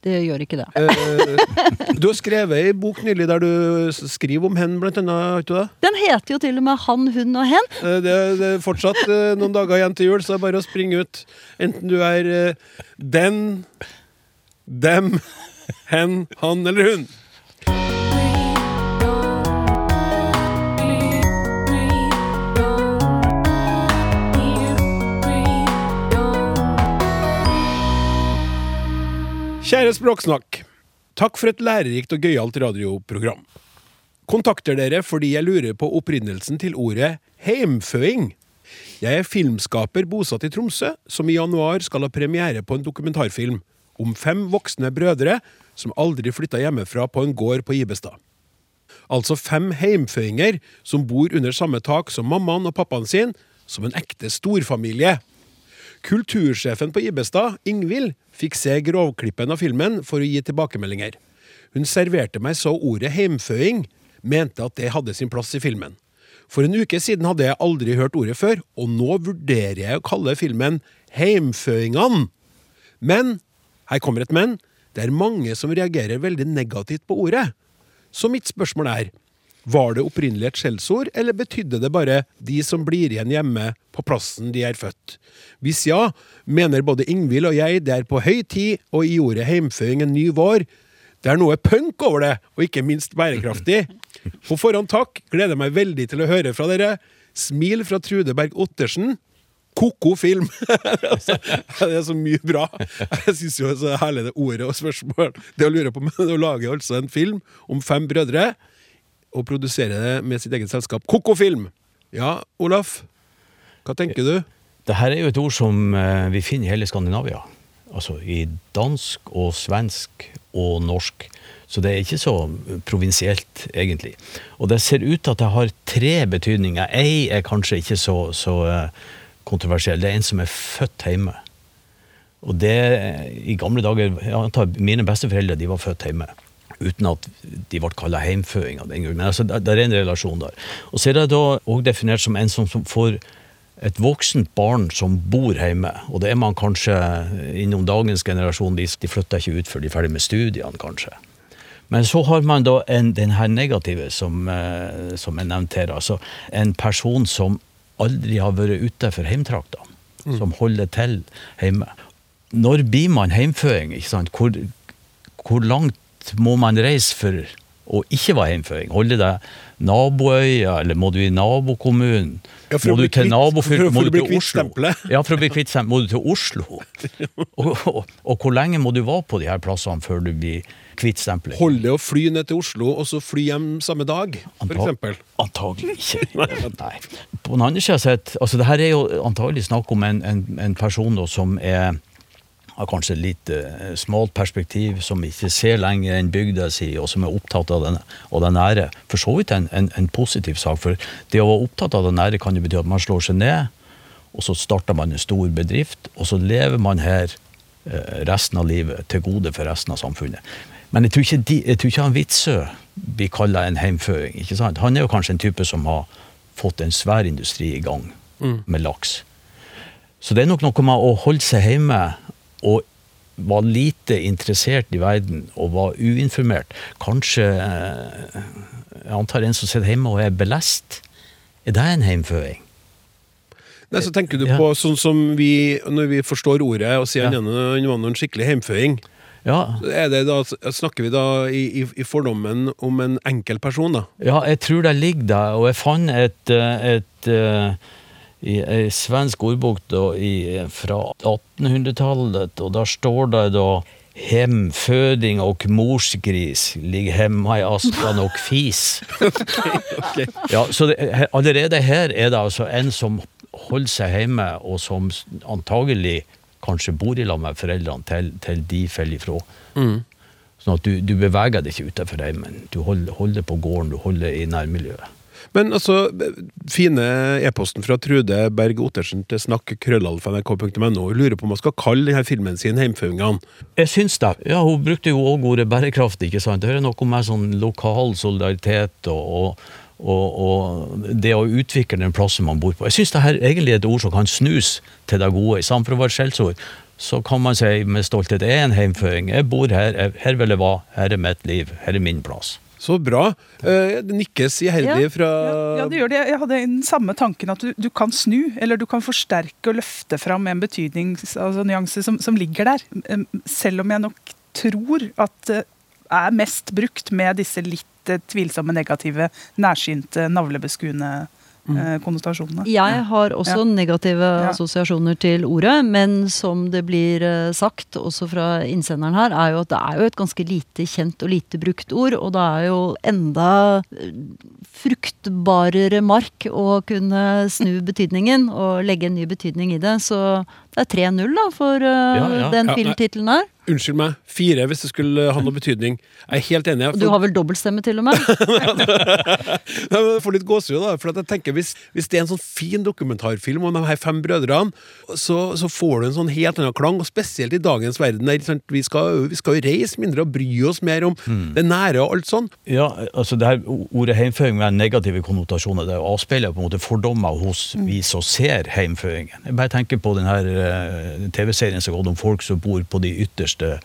Det gjør ikke det. Eh, du har skrevet ei bok nylig der du skriver om hen, blant annet. ikke det? Den heter jo til og med Han, hun og hen. Eh, Det, det er fortsatt eh, noen dager igjen til jul, så det er bare å springe ut. Enten du er den, dem, hen, han eller hun. Kjære Språksnakk. Takk for et lærerikt og gøyalt radioprogram. Kontakter dere fordi jeg lurer på opprinnelsen til ordet heimføing. Jeg er filmskaper bosatt i Tromsø, som i januar skal ha premiere på en dokumentarfilm om fem voksne brødre som aldri flytta hjemmefra på en gård på Ibestad. Altså fem heimføinger som bor under samme tak som mammaen og pappaen sin, som en ekte storfamilie. Kultursjefen på Ibestad, Ingvild, fikk se grovklippen av filmen for å gi tilbakemeldinger. Hun serverte meg så ordet heimføing, mente at det hadde sin plass i filmen. For en uke siden hadde jeg aldri hørt ordet før, og nå vurderer jeg å kalle filmen Heimføingene. Men, her kommer et men, det er mange som reagerer veldig negativt på ordet. Så mitt spørsmål er, var det opprinnelig et skjellsord, eller betydde det bare de som blir igjen hjemme på plassen de er født? Hvis ja, mener både Ingvild og jeg det er på høy tid å i ordet heimføing en ny vår. Det er noe punk over det, og ikke minst bærekraftig. På forhånd takk, gleder meg veldig til å høre fra dere. Smil fra Trude Berg Ottersen. Ko-ko film! altså, det er så mye bra. Jeg syns jo det er så herlig det ordet og spørsmål. Det å lure på men å lage altså en film om fem brødre, og produsere det med sitt eget selskap. Ko-ko! Ja, Olaf? Hva tenker du? Det her er jo et ord som eh, vi finner i hele Skandinavia. Altså i dansk og svensk og norsk. Så det er ikke så provinsielt, egentlig. Og det ser ut til at det har tre betydninger. Ei er kanskje ikke så, så eh, kontroversiell. Det er en som er født hjemme. Og det, i gamle dager jeg antar Mine besteforeldre de var født hjemme. Uten at de ble kalla heimføing av den grunn. Men altså, det, det er en relasjon der. Og så er det da òg definert som en som, som får et voksent barn som bor hjemme, og det er man kanskje innom dagens generasjon, de, de flytter ikke ut før de er ferdig med studiene, kanskje. Men så har man da en, den her negative som, eh, som jeg nevnte her. Altså en person som aldri har vært ute for heimtrakta. Som holder til hjemme. Når blir man heimføing? ikke sant? Hvor, hvor langt må man reise for å ikke være hjemføring? Holde deg naboøya, eller må du i nabokommunen? Ja, må du til nabofylket? for å- bli kvitt Oslo? stempelet. Ja, for å bli kvitt stempelet må du til Oslo. Og, og, og hvor lenge må du være på de her plassene før du blir kvitt stempelet? Holde det å fly ned til Oslo, og så fly hjem samme dag, eksempel? Antagelig ikke. Nei. På den andre sida sett, altså det her er jo antagelig snakk om en, en, en person da, som er har kanskje litt eh, smalt perspektiv, som ikke ser lenger enn bygda si, og som er opptatt av, den, av den nære. For så vidt en, en, en positiv sak. For det å være opptatt av den nære kan jo bety at man slår seg ned, og så starter man en stor bedrift, og så lever man her eh, resten av livet til gode for resten av samfunnet. Men jeg tror ikke, de, jeg tror ikke han Witzøe blir kalla en heimføring. ikke sant? Han er jo kanskje en type som har fått en svær industri i gang med laks. Så det er nok noe med å holde seg hjemme og var lite interessert i verden og var uinformert. Kanskje eh, Jeg antar en som sitter hjemme og er belest. Er det en heimføring? Nei, så tenker du Ja. på sånn som vi, når vi forstår ordet og sier Ja. han var noen skikkelig heimføring, Ja, Er det da, snakker vi da i, i, i fordommen om en enkel person, da? Ja, jeg tror det ligger der, og jeg fant et, et, et eh, i ei svensk ordbok da, i, fra 1800-tallet, og der står det da Hemføding og morsgris ligger hemma i askan og fis. Ja, så det, allerede her er det altså en som holder seg hjemme, og som antagelig kanskje bor i lag med foreldrene til, til de faller ifra. Sånn at du, du beveger deg ikke utenfor heimen. Du holder, holder på gården, du holder i nærmiljøet. Men altså, fine e-posten fra Trude Berg Ottersen til snakk.krøllalfa.nrk.no lurer på om man skal kalle denne filmen sin Heimføingene. Jeg syns det. Ja, Hun brukte jo òg ordet bærekraft. ikke sant? Det er noe med sånn lokal solidaritet og, og, og, det å utvikle den plassen man bor på. Jeg syns det her egentlig er et ord som kan snus til det gode. I for å være skjellsord, så kan man si med stolthet er en heimføring. Jeg bor her, her vil jeg være, her er mitt liv, her er min plass. Så bra. Eh, Det nikkes iherdig fra Ja, ja, det gjør det. Jeg hadde den samme tanken at du, du kan snu, eller du kan forsterke og løfte fram en betydningsnyanse altså som, som ligger der. Selv om jeg nok tror at det er mest brukt med disse litt eh, tvilsomme, negative, nærsynte, navlebeskuende eh, konnotasjonene. Jeg har også Ja. negative Ja. assosiasjoner til ordet, men som det blir eh, sagt, også fra innsenderen her, er jo at det er jo et ganske lite kjent og lite brukt ord, og det er jo enda eh, fruktbarere mark å kunne snu betydningen og legge en ny betydning i det. Så det er 3-0 da for uh, Ja, ja. den filmtittelen her. Unnskyld meg, fire hvis det skulle ha noe betydning. Jeg er helt enig. For... du har vel dobbeltstemme til og med? Jeg får litt gåsehud, da. For at jeg tenker hvis, hvis det er en sånn fin dokumentarfilm om de her fem brødrene, så, så får du en sånn helt annen klang. Og spesielt i dagens verden, der sant, vi, skal, vi skal jo reise mindre og bry oss mer om det nære og alt sånn. Ja, altså det her Ordet heimføring med negative konnotasjoner det avspeiler på en måte fordommer hos vi som ser heimføringen. Jeg bare tenker på den her eh, TV-serien som går om folk som bor på de ytterste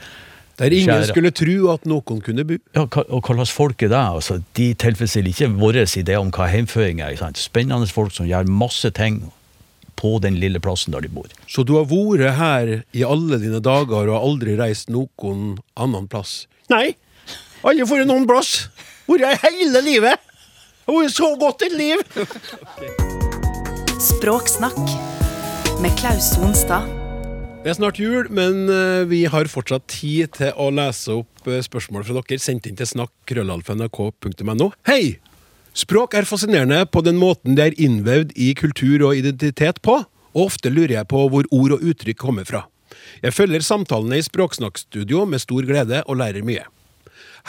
Der ingen Kjære. skulle tro at noen kunne bo. Ja, og hva slags folk er det? Altså, de tilfredsstiller ikke vår idé om hva heimføring er. Ikke sant? Spennende folk som gjør masse ting på den lille plassen der de bor. Så du har vært her i alle dine dager og har aldri reist noen annen plass? Nei, aldri vært noen plass. Vært her hele livet. Det har vært så godt et liv. Språksnakk med Klaus Sonstad. Det er snart jul, men eh, vi har fortsatt tid til å lese opp eh, spørsmål fra dere sendt inn til snakk.krøllalfa.nrk.no. Hei! Språk er fascinerende på den måten det er innvevd i kultur og identitet på, og ofte lurer jeg på hvor ord og uttrykk kommer fra. Jeg følger samtalene i Språksnakkstudio med stor glede og lærer mye.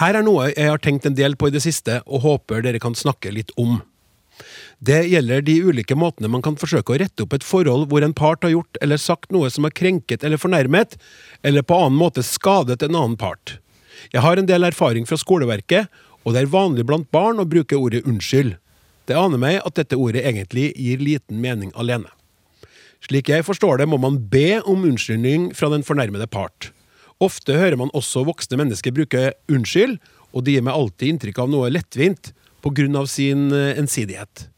Her er noe jeg har tenkt en del på i det siste, og håper dere kan snakke litt om. Det gjelder de ulike måtene man kan forsøke å rette opp et forhold hvor en part har gjort eller sagt noe som har krenket eller fornærmet, eller på annen måte skadet en annen part. Jeg har en del erfaring fra skoleverket, og det er vanlig blant barn å bruke ordet unnskyld. Det aner meg at dette ordet egentlig gir liten mening alene. Slik jeg forstår det, må man be om unnskyldning fra den fornærmede part. Ofte hører man også voksne mennesker bruke unnskyld, og det gir meg alltid inntrykk av noe lettvint på grunn av sin eh, ensidighet.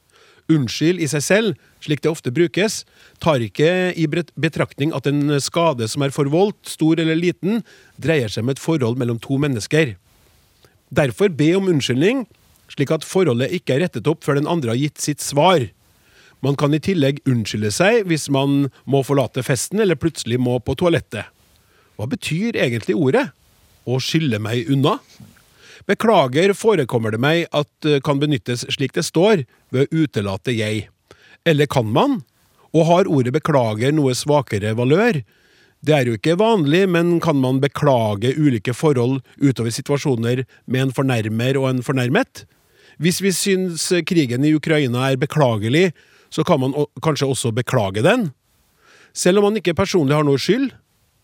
Unnskyld i seg selv, slik det ofte brukes, tar ikke i betraktning at en skade som er forvoldt, stor eller liten, dreier seg om et forhold mellom to mennesker. Derfor be om unnskyldning, slik at forholdet ikke er rettet opp før den andre har gitt sitt svar. Man kan i tillegg unnskylde seg hvis man må forlate festen eller plutselig må på toalettet. Hva betyr egentlig ordet? Å skylde meg unna? Beklager forekommer det meg at det kan benyttes slik det står, ved å utelate jeg. Eller kan man? Og har ordet beklager noe svakere valør? Det er jo ikke vanlig, men kan man beklage ulike forhold utover situasjoner med en fornærmer og en fornærmet? Hvis vi syns krigen i Ukraina er beklagelig, så kan man kanskje også beklage den? Selv om man ikke personlig har noe skyld,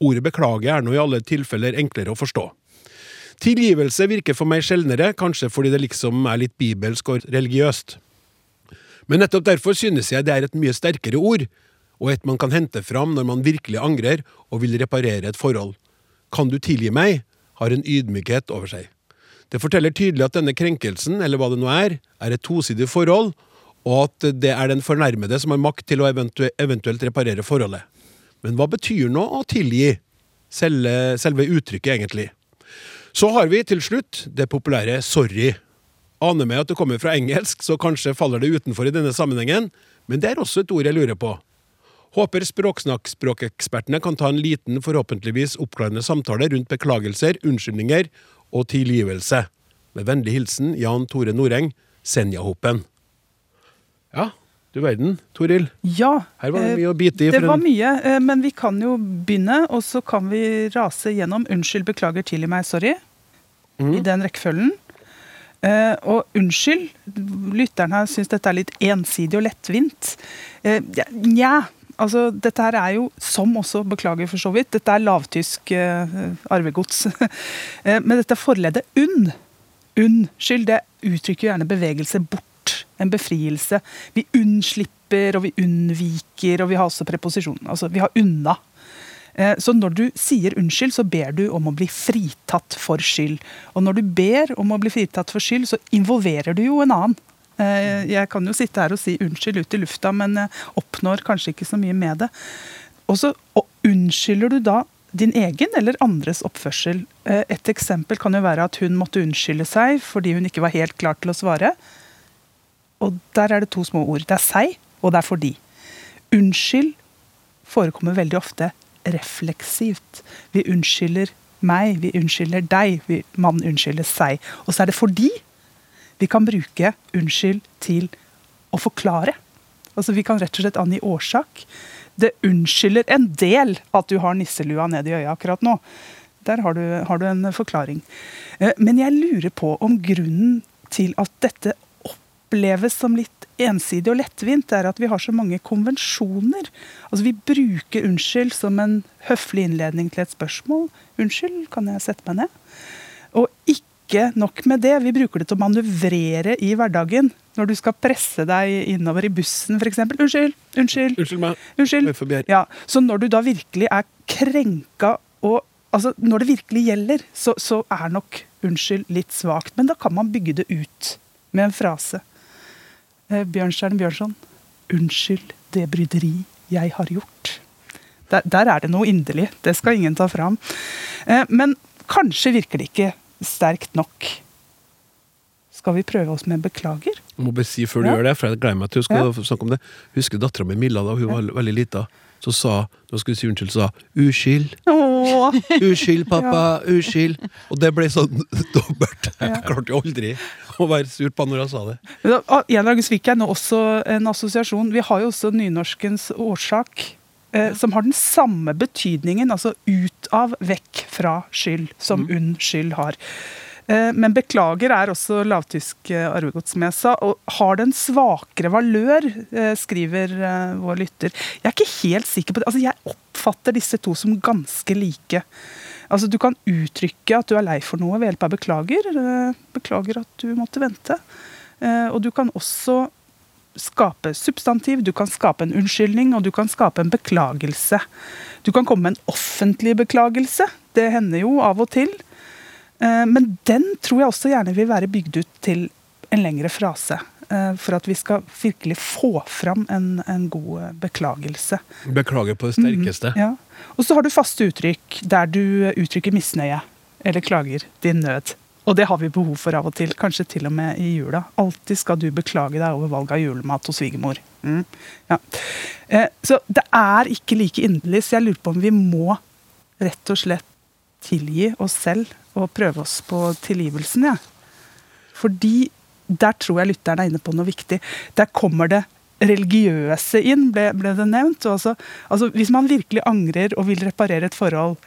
ordet beklage er nå i alle tilfeller enklere å forstå. Tilgivelse virker for meg sjeldnere, kanskje fordi det liksom er litt bibelsk og religiøst. Men nettopp derfor synes jeg det er et mye sterkere ord, og et man kan hente fram når man virkelig angrer og vil reparere et forhold. Kan du tilgi meg? har en ydmykhet over seg. Det forteller tydelig at denne krenkelsen, eller hva det nå er, er et tosidig forhold, og at det er den fornærmede som har makt til å eventu eventuelt reparere forholdet. Men hva betyr nå å tilgi? Selve, selve uttrykket, egentlig. Så har vi til slutt det populære sorry. Aner meg at det kommer fra engelsk, så kanskje faller det utenfor i denne sammenhengen, men det er også et ord jeg lurer på. Håper Språksnakk-språkekspertene kan ta en liten, forhåpentligvis oppklarende samtale rundt beklagelser, unnskyldninger og tilgivelse. Med vennlig hilsen Jan Tore Noreng, Senjahopen. Ja, du verden, Toril. Ja. Her var det eh, mye å bite i. Det var mye, eh, men vi kan jo begynne, og så kan vi rase gjennom 'unnskyld, beklager, tilgi meg, sorry' Mm. i den rekkefølgen. Eh, og unnskyld, lytteren her syns dette er litt ensidig og lettvint. Nja, altså dette her er jo, som også beklager for så vidt, dette er lavtysk arvegods. men dette forleddet unn, unnskyld, det uttrykker jo gjerne bevegelse bort, en befrielse. Vi unnslipper, og vi unnviker, og vi har også preposisjonen. Altså, vi har unna. Eh, Så når du sier unnskyld, så ber du om å bli fritatt for skyld. Og når du ber om å bli fritatt for skyld, så involverer du jo en annen. Eh, Jeg kan jo sitte her og si unnskyld ut i lufta, men oppnår kanskje ikke så mye med det. Og så og unnskylder du da din egen eller andres oppførsel. Eh, Et eksempel kan jo være at hun måtte unnskylde seg fordi hun ikke var helt klar til å svare. Og der er det to små ord. Det er seg, og det er fordi. Unnskyld forekommer veldig ofte refleksivt. Vi unnskylder meg, vi unnskylder deg, vi, man unnskylder seg. Og så er det fordi vi kan bruke unnskyld til å forklare. Altså Vi kan rett og slett angi årsak. Det unnskylder en del at du har nisselua ned i øya akkurat nå. Der har du, har du en forklaring. Eh, Men jeg lurer på om grunnen til at dette oppleves som litt ensidig og lettvint, er at vi har så mange konvensjoner. Altså Vi bruker unnskyld som en høflig innledning til et spørsmål. Unnskyld, kan jeg sette meg ned? Og ikke nok med det, vi bruker det til å manøvrere i hverdagen. Når du skal presse deg innover i bussen, f.eks. Unnskyld, unnskyld, Unnskyld meg. unnskyld. Ja, Så når du da virkelig er krenka og Altså, når det virkelig gjelder, så, så er nok unnskyld litt svakt. Men da kan man bygge det ut med en frase. Eh, Bjørnstjerne Bjørnson. Unnskyld det bryderi jeg har gjort. Der, der er det noe inderlig. Det skal ingen ta fram. Eh, men kanskje virker det ikke sterkt nok. Skal vi prøve oss med en beklager? Jeg må bare si før du Ja. gjør det, for jeg gleder meg til å snakke om det. Husker dattera mi Milla da hun var veldig lita. Så sa Nå skulle vi si unnskyld, så sa 'uskyld'. Åh, Uskyld, pappa, uskyld. Og det ble sånn dobbelt. Jeg klarte jo aldri å være sur på når han sa det. Ah, En annen fikk jeg nå også en assosiasjon. Vi har jo også nynorskens årsak, eh, som har den samme betydningen, altså ut av, vekk fra skyld, som unnskyld har. Eh, men beklager er også lavtysk eh, arvegods, som jeg sa, og har den svakere valør, eh, skriver vår lytter. Jeg er ikke helt sikker på det. Altså, jeg oppfatter disse to som ganske like. Altså, du kan uttrykke at du er lei for noe ved hjelp av beklager. Beklager at du måtte vente. Og du kan også skape substantiv, du kan skape en unnskyldning, og du kan skape en beklagelse. Du kan komme med en offentlig beklagelse. Det hender jo av og til. Eh, Men den tror jeg også gjerne vil være bygd ut til en lengre frase. eh, For at vi skal virkelig få fram en, en god eh, beklagelse. Beklager på det sterkeste. Ja. Og så har du faste uttrykk der du uttrykker misnøye eller klager din nød. Og det har vi behov for av og til, kanskje til og med i jula. Alltid skal du beklage deg over valget av julemat hos svigermor. Mm. Ja. Så det er ikke like inderlig, så jeg lurer på om vi må rett og slett tilgi oss selv og prøve oss på tilgivelsen, jeg. Fordi der tror jeg lytteren er inne på noe viktig. Der kommer det religiøse inn, ble, ble det nevnt. Og Altså, altså, hvis man virkelig angrer og vil reparere et forhold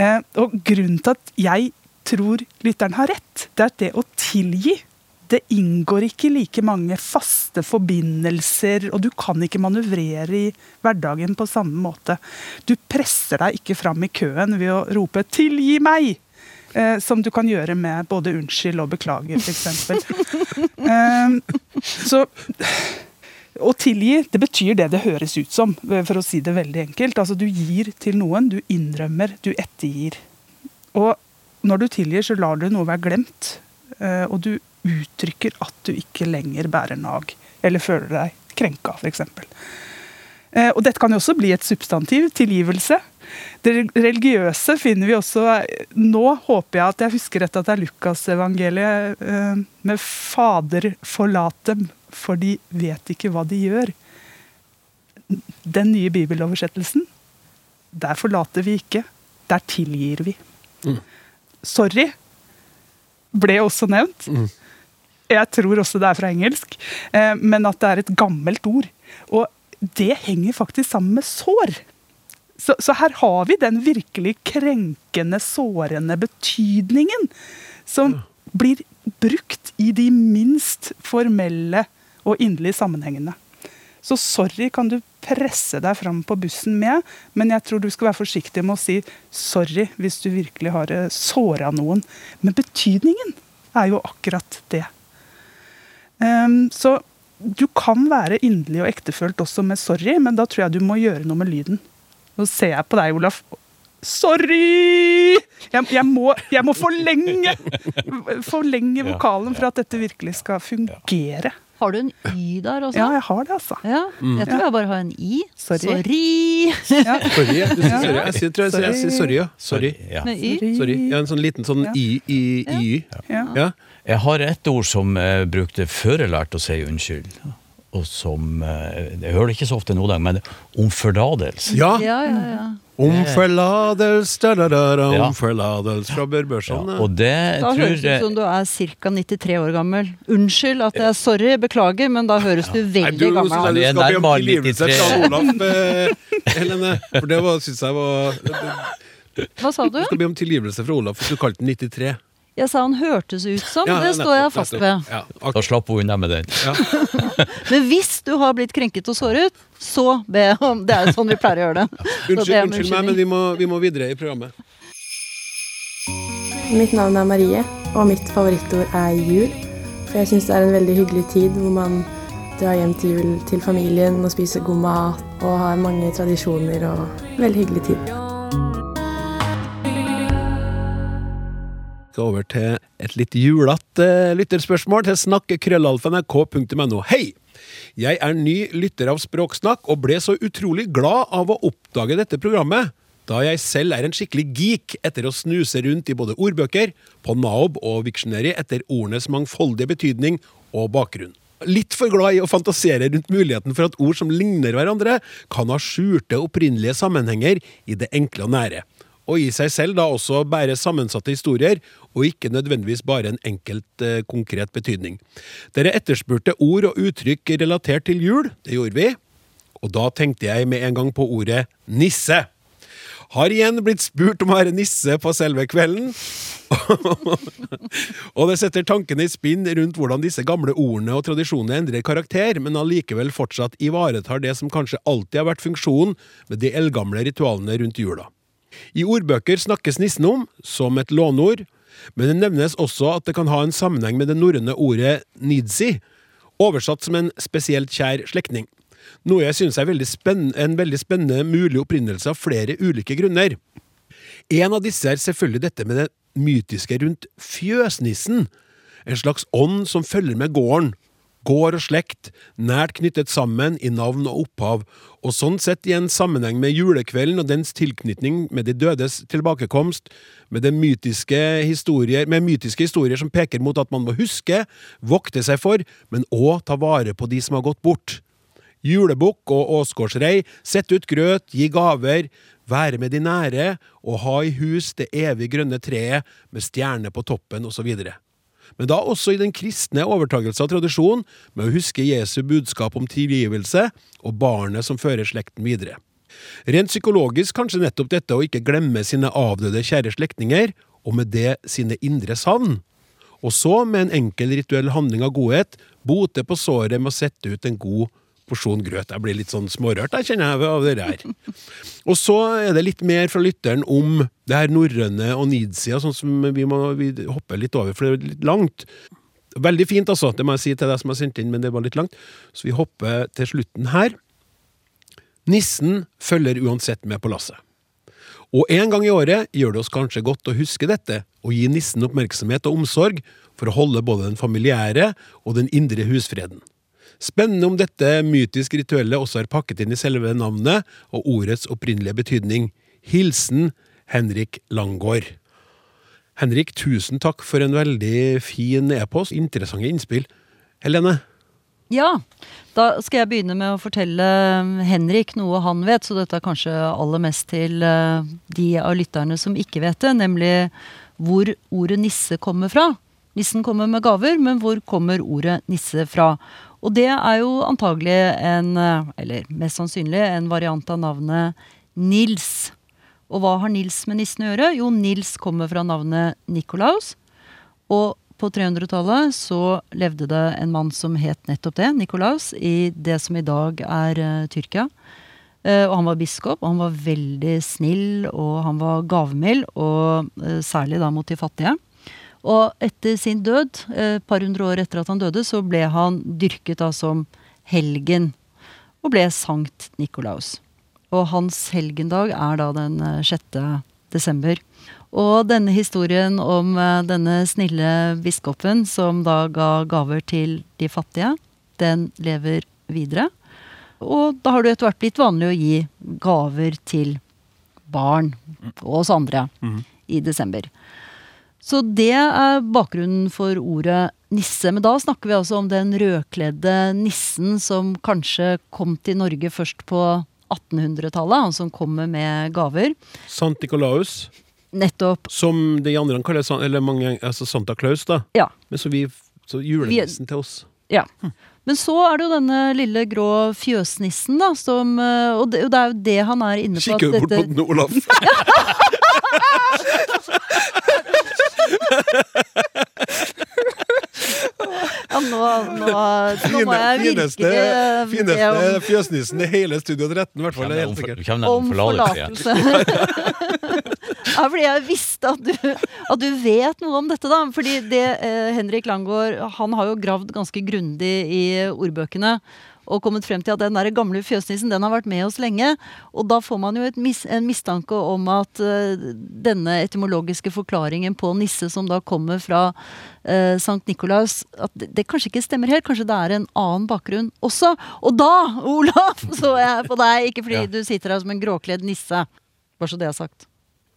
eh, Og grunnen til at jeg tror lytteren har rett, det er at det å tilgi det inngår ikke like mange faste forbindelser, og du kan ikke manøvrere i hverdagen på samme måte. Du presser deg ikke fram i køen ved å rope 'tilgi meg', eh, som du kan gjøre med både 'unnskyld' og 'beklager', f.eks. eh, å tilgi, det betyr det det høres ut som, for å si det veldig enkelt. Altså, du gir til noen, du innrømmer, du ettergir. Og når du tilgir, så lar du noe være glemt. eh, Og du uttrykker at du ikke lenger bærer nag, eller føler deg krenka, f.eks. Eh, Og dette kan jo også bli et substantiv, tilgivelse. Det religiøse finner vi også Nå håper jeg at jeg husker rett at det er Lukasevangeliet eh, med 'Fader, forlat dem, for de vet ikke hva de gjør'. Den nye bibeloversettelsen, der forlater vi ikke, der tilgir vi. Sorry ble også nevnt. Jeg tror også det er fra engelsk, eh, men at det er et gammelt ord. Og det henger faktisk sammen med sår. Så, så her har vi den virkelig krenkende, sårende betydningen som blir brukt i de minst formelle og inderlige sammenhengene. Så sorry kan du presse deg fram på bussen med, men jeg tror du skal være forsiktig med å si sorry hvis du virkelig har eh, såra noen. Men betydningen er jo akkurat det. Um, så du kan være inderlig og ektefølt også med sorry, men da tror jeg du må gjøre noe med lyden. Nå ser jeg på deg, Olaf. Sorry! Jeg, jeg, må, jeg må forlenge, forlenge vokalen for at dette virkelig skal fungere. Har du en Y der også? Ja, jeg har det, altså. Ja, jeg tror jeg bare har en I. Sorry. Sorry. Ja. Sorry, ja. Du sier sorry. Jeg sier, tror jeg, sier- jeg sier sorry, ja. Sorry. Ja. Med Y. sorry. Ja, en sånn liten sånn i, i, i. Ja. Ja. Jeg har et ord som jeg brukte før jeg lærte å si unnskyld. Og som eh, Jeg hører det ikke så ofte nå men om forlatelse. ja. Ja, ja, ja. Om forlatelse, da, da, da, om forlatelse fra Bør Ja, og det Da tror høres det ut som du er ca. 93 år gammel. Unnskyld at jeg sorry, beklager, men da høres du Nei, veldig du gammel ut. Det du skal be om tilgivelse fra Olaf, Helene. For det var- synes jeg var Hva sa du? Du skal be om tilgivelse fra Olaf hvis du kalte den 93. Jeg sa han hørtes ut som. Ja, det står jeg fast ved. Ja, Da slapp hun unna med den. Men hvis du har blitt krenket og såret, så be om Det er jo sånn vi pleier å gjøre det. Unnskyld, unnskyld meg, men vi må, vi må videre i programmet. Mitt navn er Marie, og mitt favorittord er jul. For jeg syns det er en veldig hyggelig tid hvor man drar hjem til jul til familien og spiser god mat og har mange tradisjoner og veldig hyggelig tid. Skal over til et litt julete lytterspørsmål til snakkekrøllalfa.nrk.no. Hei! Jeg er ny lytter av Språksnakk og ble så utrolig glad av å oppdage dette programmet, da jeg selv er en skikkelig geek etter å snuse rundt i både ordbøker, på Naob og viksjoneri etter ordenes mangfoldige betydning og bakgrunn. litt for glad i å fantasere rundt muligheten for at ord som ligner hverandre, kan ha skjulte opprinnelige sammenhenger i det enkle og nære. Og i seg selv da også bære sammensatte historier, og ikke nødvendigvis bare en enkelt eh, konkret betydning. Dere etterspurte ord og uttrykk relatert til jul. Det gjorde vi. Og da tenkte jeg med en gang på ordet nisse. Har igjen blitt spurt om å være nisse på selve kvelden. og det setter tankene i spinn rundt hvordan disse gamle ordene og tradisjonene endrer karakter, men allikevel fortsatt ivaretar det som kanskje alltid har vært funksjonen med de eldgamle ritualene rundt jula. I ordbøker snakkes nissen om som et låneord, men det nevnes også at det kan ha en sammenheng med det norrøne ordet nidsi, oversatt som en spesielt kjær slektning. Noe jeg synes er veldig en veldig spennende mulig opprinnelse av flere ulike grunner. En av disse er selvfølgelig dette med det mytiske rundt fjøsnissen, en slags ånd som følger med gården. Gård og slekt, nært knyttet sammen i navn og opphav, og sånn sett i en sammenheng med julekvelden og dens tilknytning med de dødes tilbakekomst, med, mytiske med mytiske historier som peker mot at man må huske, vokte seg for, men òg ta vare på de som har gått bort. Julebukk og åsgårdsrei, sett ut grøt, gi gaver, være med de nære og ha i hus det evig grønne treet med stjerne på toppen osv. Men da også i den kristne overtagelse av tradisjonen, med å huske Jesu budskap om tilgivelse og barnet som fører slekten videre. Rent psykologisk kanskje nettopp dette å ikke glemme sine avdøde kjære slektninger, og med det sine indre savn. Og så, med en enkel rituell handling av godhet, bote på såret med å sette ut en god porsjon grøt. Jeg blir litt sånn smårørt, jeg kjenner jeg, av det her. Og så er det litt mer fra lytteren om det her norrøne og nidsida, sånn som vi må vi hoppe litt over, for det er litt langt. Veldig fint, altså, det må jeg si til deg som har sendt inn, men det var litt langt. Så vi hopper til slutten her. Nissen følger uansett med på lasset. Og en gang i året gjør det oss kanskje godt å huske dette, og gi nissen oppmerksomhet og omsorg for å holde både den familiære og den indre husfreden. Spennende om dette mytiske rituelle også er pakket inn i selve navnet og ordets opprinnelige betydning. Hilsen Henrik Langgaard. Henrik, tusen takk for en veldig fin e-post. Interessante innspill. Helene? Ja, da skal jeg begynne med å fortelle Henrik noe han vet, så dette er kanskje aller mest til eh, de av lytterne som ikke vet det, nemlig hvor ordet nisse kommer fra. Nissen kommer med gaver, men hvor kommer ordet nisse fra? Og det er jo antagelig en, eh, eller mest sannsynlig, en variant av navnet Nils. Og hva har Nils med nissen å gjøre? Jo, Nils kommer fra navnet Nikolaus. Og på 300-tallet så levde det en mann som het nettopp det, Nikolaus, i det som i dag er uh, Tyrkia. Uh, og han var biskop, og han var veldig snill, og han var gavmild, og uh, særlig da mot de fattige. Og etter sin død, et par hundre år etter at han døde, så ble han dyrket da som helgen. Og ble Sankt Nikolaus. Og hans helgendag er da den 6. Eh, desember. Og denne historien om eh, denne snille biskopen som da ga gaver til de fattige, den lever videre. Og da har det etter hvert blitt vanlig å gi gaver til barn og oss andre mm. i desember. Så det er bakgrunnen for ordet nisse. Men da snakker vi altså om den rødkledde nissen som kanskje kom til Norge først på 1800-tallet, han som kommer med gaver. Sant Nikolaus. Nettopp. Som de andre kaller eller mange, altså Santa Claus, da. Ja. Men så, vi, så julenissen til oss. Ja. Men så er det jo denne lille grå fjøsnissen, da, som eh, Og det, og det er jo det han er inne på. Kikker bort på den, Olaf. Ja, nå, nå, nå må jeg fineste, virkelig Fineste fjøsnissen i hele Studio 13, i hvert fall. Om, om, om forlatelse. ja, fordi jeg visste at du, at du, vet noe om dette, da. Fordi det eh, Henrik Langgaard Han har jo gravd ganske grundig i ordbøkene og kommet frem til at den der gamle fjøsnissen den har vært med oss lenge. Og da får man jo mis en mistanke om at uh, denne etymologiske forklaringen på nisse, som da kommer fra uh, Sankt Nikolaus, at det, det, kanskje ikke stemmer helt. Kanskje det er en annen bakgrunn også. Og da, Olaf, så jeg på deg! Ikke fordi ja. du sitter her som en gråkledd nisse. Bare så det er sagt.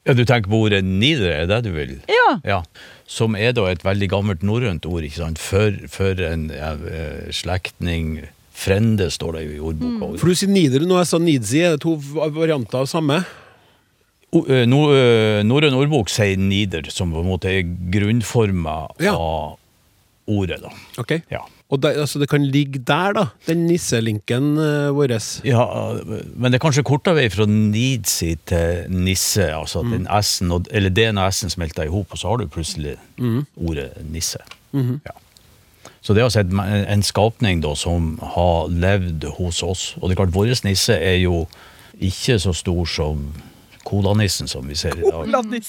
Ja, Du tenker på ordet nidre, er det du vil? Ja. Ja, Som er da et veldig gammelt norrønt ord, ikke sant? For, for en ja, eh, slektning Frende står det jo i ordboka. For du sier nider nå, jeg sa nidsi. Er det to varianter av samme? Norrøn ordbok sier nider, som på en måte er grunnforma Ja. av ordet, da. Ok. Ja. Og det, altså, det kan ligge der, da, den nisselinken uh, vår. Ja, men det er kanskje kortere vei fra nidsi til nisse, altså at den S-en, eller D-en og S-en smelter i hop, og så har du plutselig ordet nisse. ja. Så det er altså en skapning da, som har levd hos oss, og det er klart, vår nisse er jo ikke så stor som kolanissen som vi ser i dag. Nei,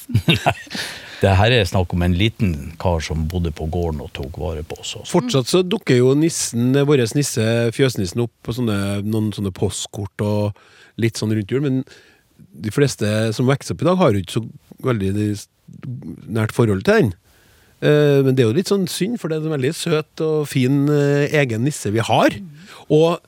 Det her er snakk om en liten kar som bodde på gården og tok vare på oss. også. Fortsatt så dukker jo nissen, vår nisse, fjøsnissen, opp på sånne, noen sånne postkort og litt sånn rundt jul, men de fleste som vokser opp i dag, har jo ikke så veldig nært forhold til den. Eh, Men det er jo litt sånn synd, for det er en veldig søt og fin eh, egen nisse vi har. Og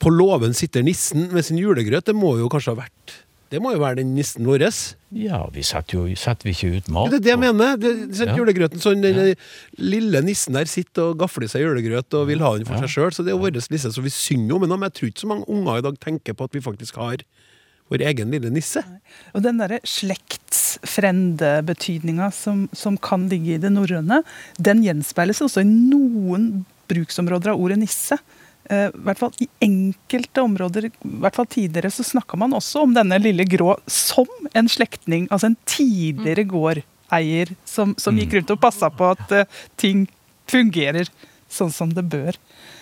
på låven sitter nissen med sin julegrøt. Det må jo kanskje ha vært Det må jo være den nissen vår. Ja, vi setter jo setter vi ikke ut mat. Det er det jeg mener. Det, Ja. Julegrøten sånn, Den lille nissen der sitter og gafler seg julegrøt og vil ha den for Ja. seg sjøl. Så det er jo vår nisse så vi synger om. Men jeg tror ikke så mange unger i dag tenker på at vi faktisk har vår egen lille nisse. Og den derre slektsfrendebetydninga som, som kan ligge i det norrøne, den gjenspeiles også i noen bruksområder av ordet nisse. Eh, I hvert fall i enkelte områder, i hvert fall tidligere, så snakka man også om denne lille grå som en slektning, altså en tidligere gårdeier som, som gikk rundt og passa på at uh, ting fungerer sånn som det bør.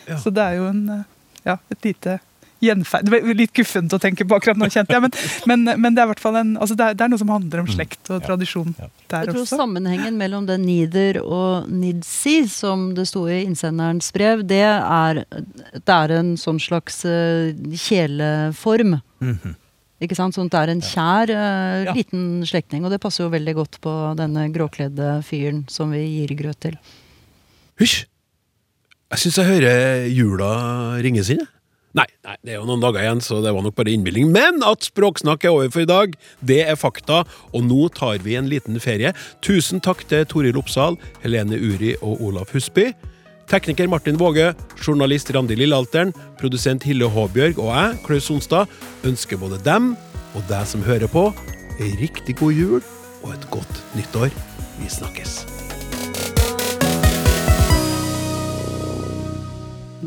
Ja. Så det er jo en, eh, ja, et lite gjenferd. Det var litt guffent å tenke på akkurat nå, kjente jeg, men, men, men det er i hvert fall en, altså det, er, det er noe som handler om slekt og tradisjon Ja. der Jeg tror også. sammenhengen mellom den nider og nidsi, som det sto i innsenderens brev, det er, det er en sånn slags kjeleform. Mm -hmm. Ikke sant? Sånn at det er en kjær eh, Ja. liten slektning, og det passer jo veldig godt på denne gråkledde fyren som vi gir grøt til. Hysj! Jeg syns jeg hører jula ringes inn. jeg. Nei, nei, det er jo noen dager igjen, så det var nok bare innbilning. Men at Språksnakk er over for i dag, det er fakta. Og nå tar vi en liten ferie. Tusen takk til Toril Oppsal, Helene Uri og Olaf Husby. Tekniker Martin Våge, journalist Randi Lillealteren, produsent Hille Håbjørg og jeg, Klaus Sonstad, ønsker både dem og deg som hører på, ei riktig god jul og et godt nyttår. Vi snakkes.